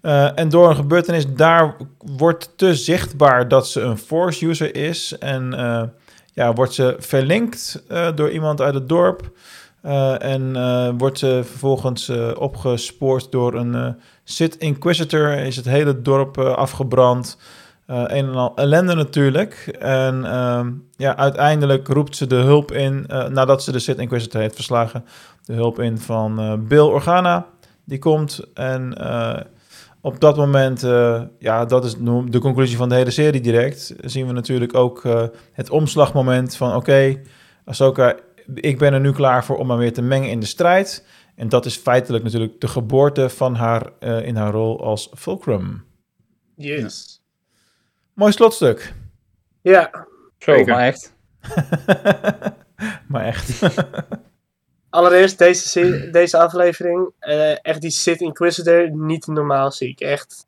Eh, en door een gebeurtenis daar wordt te zichtbaar dat ze een Force user is. En eh, ja, wordt ze verlinkt eh, door iemand uit het dorp. En wordt ze vervolgens opgespoord door een Sith Inquisitor. Is het hele dorp afgebrand. Eh, een en al ellende natuurlijk. En ehm, ja, uiteindelijk roept ze de hulp in, eh, nadat ze de Sith Inquisitor heeft verslagen, de hulp in van eh, Bill Organa. Die komt en op dat moment, ja, dat is de conclusie van de hele serie direct, zien we natuurlijk ook het omslagmoment van oké, Ahsoka, ik ben er nu klaar voor om me weer te mengen in de strijd. En dat is feitelijk natuurlijk de geboorte van haar in haar rol als Fulcrum. Yes. Mooi slotstuk. Ja, Zo, Zeker. maar echt. maar echt. allereerst deze, deze aflevering. eh, echt die Sith Inquisitor, niet normaal ziek. Echt.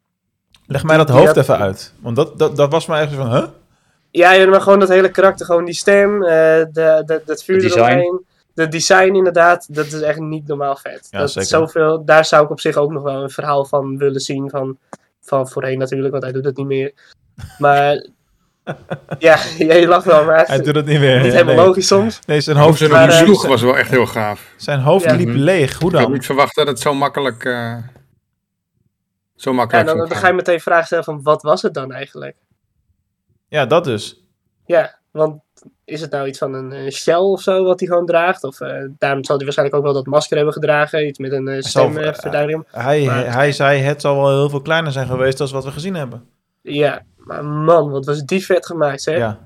Leg mij dat Die hoofd had- even uit. Want dat, dat, dat was mij echt zo van, huh? Ja, maar gewoon dat hele karakter. Gewoon die stem, eh de, de, dat vuur eromheen. De design inderdaad, dat is echt niet normaal vet. Ja, dat zeker. Zoveel, daar zou ik op zich ook nog wel een verhaal van willen zien. Van, van voorheen natuurlijk, want hij doet het niet meer. Maar ja, je lacht wel, maar Hij doet het niet meer. niet Ja, helemaal nee. logisch soms. Nee, zijn hoofd, ze Maar, sloeg was wel echt heel gaaf. zijn hoofd Ja. liep leeg. Hoe Ik had dan? niet verwacht dat het zo makkelijk, eh, zo Ja, makkelijk dan, zou dan ga je meteen vragen stellen van wat was het dan eigenlijk? Ja, dat dus. Ja, want is het nou iets van een shell of zo wat hij gewoon draagt? Of eh, daarom zal hij waarschijnlijk ook wel dat masker hebben gedragen. Iets met een zal- stemverduidering. Hij, Maar- hij zei, het zal wel heel veel kleiner zijn geweest dan wat we gezien hebben. Ja, maar man, wat was die vet gemaakt, zeg. Ja,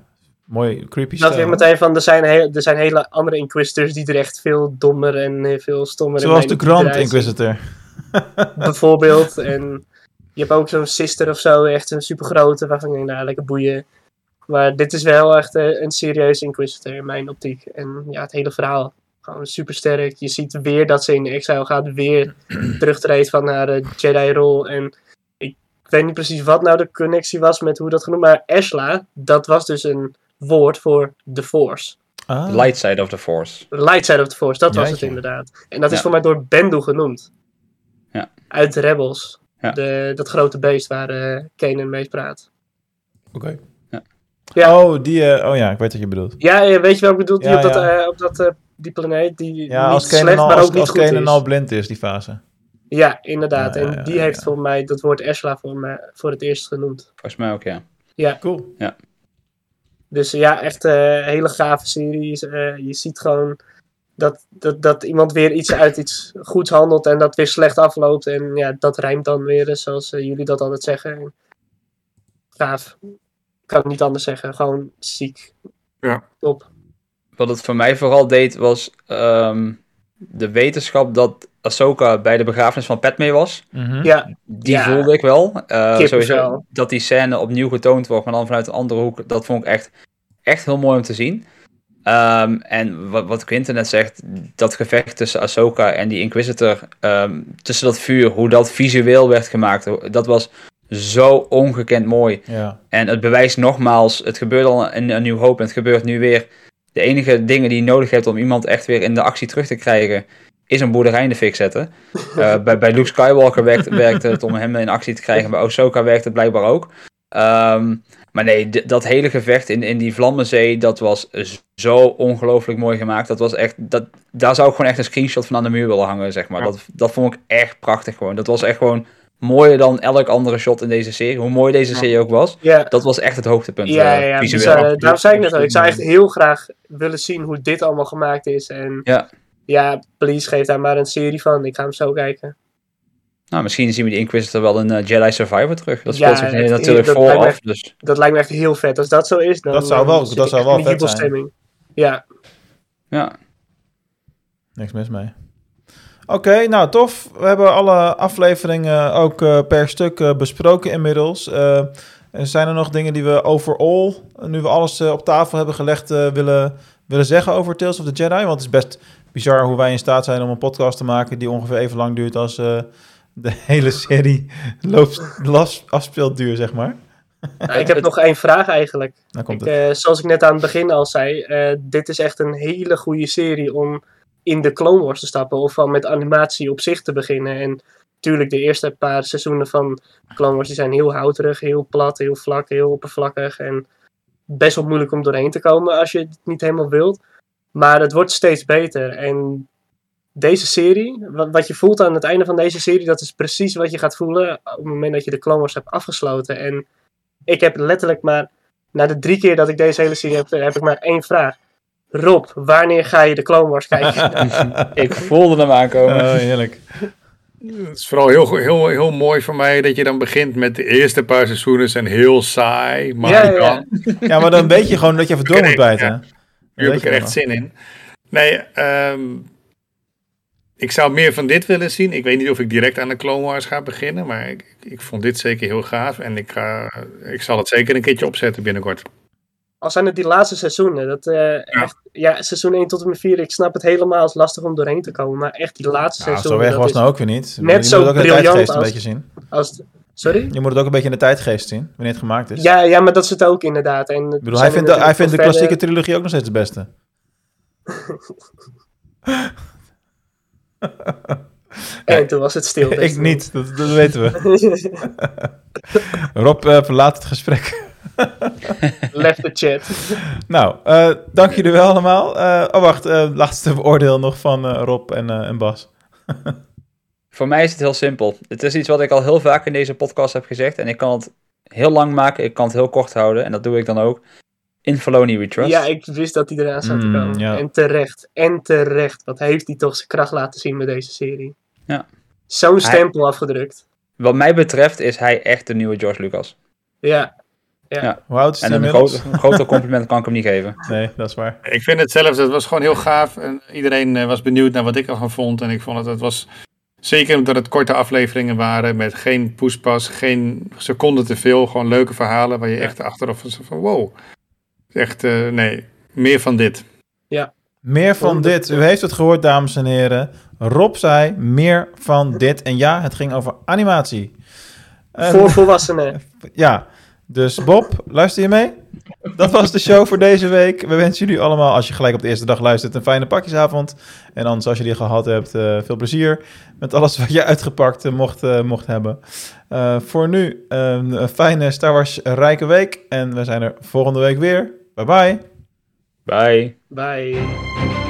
mooi creepy Dat weer meteen van, er zijn, he- er zijn hele andere Inquisitors die er echt veel dommer en eh, veel stommer Zoals de Grand. Inquisitor. Bijvoorbeeld. En je hebt ook zo'n sister of zo, echt een supergrote, waarvan ik denk, nou, lekker boeien. Maar dit is wel echt eh, een serieuze Inquisitor in mijn optiek. En ja, het hele verhaal. Gewoon super sterk. Je ziet weer dat ze in de exile gaat, weer terugtreedt van haar eh, Jedi-rol. En ik weet niet precies wat nou de connectie was met hoe dat genoemd Maar Ashla, dat was dus een woord voor The Force. Ah. The light side of the force. The Light Side of the Force, dat was het inderdaad. En dat is voor mij door Bendu genoemd. Ja. Uit Rebels. Ja. De, dat grote beest waar eh Kanan mee praat. Oké. Ja. Ja. Oh, die, eh, oh ja, ik weet wat je bedoelt. Ja, weet je wel, ik bedoel, die Ja, op, dat, eh, op dat, die planeet, die Ja, niet Kanan slecht, al, maar als, ook niet als goed Kanan is. al blind is, die fase. Ja, inderdaad. Ja, ja, en ja, die ja, heeft ja. voor mij dat woord Ashla voor, mij, voor het eerst genoemd. Volgens mij ook, ja. Cool. Dus eh, ja, echt een hele gave serie. Eh, je ziet gewoon dat, dat, dat iemand weer iets uit iets goeds handelt en dat weer slecht afloopt. En ja, dat rijmt dan weer, eh, zoals eh, jullie dat altijd zeggen. En gaaf. Ik kan het niet anders zeggen. Gewoon ziek. Ja. Top. Wat het voor mij vooral deed, was ehm, de wetenschap dat Ahsoka bij de begrafenis van Padme was. Mhm. Ja, Die Ja. voelde ik wel. Eh, sowieso dat die scène opnieuw getoond wordt, maar dan vanuit een andere hoek. Dat vond ik echt, echt heel mooi om te zien. Ehm, en wat, wat Quinten net zegt, dat gevecht tussen Ahsoka en die Inquisitor, ehm, tussen dat vuur, hoe dat visueel werd gemaakt, dat was zo ongekend mooi. Ja. En het bewijst nogmaals, het gebeurde al in een nieuw hoop en het gebeurt nu weer. De enige dingen die je nodig hebt om iemand echt weer in de actie terug te krijgen, is een boerderij in de fik zetten. Eh, bij, bij Luke Skywalker werkt, werkt het om hem in actie te krijgen, bij Ahsoka werkt het blijkbaar ook. Ehm, maar nee, dat hele gevecht in, in die Vlammenzee, dat was zo ongelooflijk mooi gemaakt. Dat was echt, dat, daar zou ik gewoon echt een screenshot van aan de muur willen hangen, zeg maar. Ja. Dat, dat vond ik echt prachtig gewoon. Dat was echt gewoon mooier dan elk andere shot in deze serie. Hoe mooi deze serie ook was. Ja, Dat was echt het hoogtepunt. ja, eh, ja, ja. Dus, eh, daarom zei ik net al, ik zou echt heel graag willen zien hoe dit allemaal gemaakt is. En Ja. Ja, please geef daar maar een serie van. Ik ga hem zo kijken. Nou, misschien zien we die Inquisitor wel in eh, Jedi Survivor terug. Dat Ja, speelt zich natuurlijk dat lijkt me vooraf. echt- Dus Dat lijkt me echt heel vet. Als dat zo is, dan Dat zou wel- dan zit dat zou wel vet zijn. Ja, ja. Niks mis mee. Oké, nou tof. We hebben alle afleveringen ook eh, per stuk eh, besproken inmiddels. Eh, zijn er nog dingen die we overall, nu we alles eh, op tafel hebben gelegd, eh, willen, willen zeggen over Tales of the Jedi? Want het is best bizar hoe wij in staat zijn om een podcast te maken die ongeveer even lang duurt als eh, de hele serie loopt, las, afspeelduur, zeg maar. Nou, ik heb nog één vraag eigenlijk. Komt Ik, eh, zoals ik net aan het begin al zei, eh, dit is echt een hele goede serie om in de Clone Wars te stappen. Of al met animatie op zich te beginnen. En natuurlijk, de eerste paar seizoenen van Clone Wars die zijn heel houterig, heel plat, heel vlak, heel oppervlakkig. En best wel moeilijk om doorheen te komen als je het niet helemaal wilt. Maar het wordt steeds beter. En deze serie, wat, wat je voelt aan het einde van deze serie, dat is precies wat je gaat voelen op het moment dat je de Clone Wars hebt afgesloten. En ik heb letterlijk maar, na de drie keer dat ik deze hele serie heb, heb ik maar één vraag. Rob, wanneer ga je de Clone Wars kijken? Ik voelde hem aankomen. Oh, heerlijk. Het is vooral heel, heel, heel mooi voor mij dat je dan begint met de eerste paar seizoenen zijn heel saai. Maar Ja, ja, ja. dan Ja, maar dan weet je gewoon dat je even door moet bijten. Ja. Nu heb ik er echt zin in. Nee, ehm, ik zou meer van dit willen zien. Ik weet niet of ik direct aan de Clone Wars ga beginnen, maar ik, ik vond dit zeker heel gaaf. En ik, ga, ik zal het zeker een keertje opzetten binnenkort. Al zijn het die laatste seizoenen. Dat, eh, Echt, ja, seizoen 1 tot en met 4. Ik snap het helemaal. Het is lastig om doorheen te komen. Maar echt die laatste Nou, seizoenen. zo dat was het nou ook weer niet. net zo briljant een als- beetje zien. als sorry? Je moet het ook een beetje in de tijdgeest zien, wanneer het gemaakt is. Ja, ja, maar dat zit ook inderdaad. En Ik bedoel, hij vindt, de, hij vindt de klassieke trilogie ook nog steeds de beste. En toen was het stil. dus- ik niet, dat, dat weten we. Rob eh, verlaat het gesprek. Left the chat. Nou, eh, dank jullie wel allemaal. Eh, oh, wacht, eh, laatste oordeel nog van eh, Rob en, eh, en Bas. Voor mij is het heel simpel. Het is iets wat ik al heel vaak in deze podcast heb gezegd. En ik kan het heel lang maken, ik kan het heel kort houden. En dat doe ik dan ook. In Felony We Trust. Ja, ik wist dat hij eraan zou te Mm, komen. ja. En terecht. En terecht. Wat heeft hij toch zijn kracht laten zien met deze serie. Ja. Zo'n Hij- stempel afgedrukt. Wat mij betreft is hij echt de nieuwe George Lucas. Ja. Hoe oud is hij En een, groot, een groter compliment kan ik hem niet geven. Nee, dat is waar. Ik vind het zelf, het was gewoon heel gaaf. En iedereen eh, was benieuwd naar wat ik ervan vond. En ik vond het, het was zeker omdat het korte afleveringen waren. Met geen poespas, geen seconde te veel. Gewoon leuke verhalen waar je echt achteraf van wow. Echt, eh, nee, meer van dit. Meer van dit. U heeft het gehoord, dames en heren. Rob zei meer van dit. En ja, het ging over animatie. Voor volwassenen. Ja, dus Bob, luister je mee? Dat was de show voor deze week. We wensen jullie allemaal, als je gelijk op de eerste dag luistert, een fijne pakjesavond. En anders, als je die gehad hebt, eh, veel plezier met alles wat je uitgepakt eh, mocht, eh, mocht hebben. Eh, voor nu, een fijne Star Wars rijke week. En we zijn er volgende week weer. Bye bye. Bye. Bye.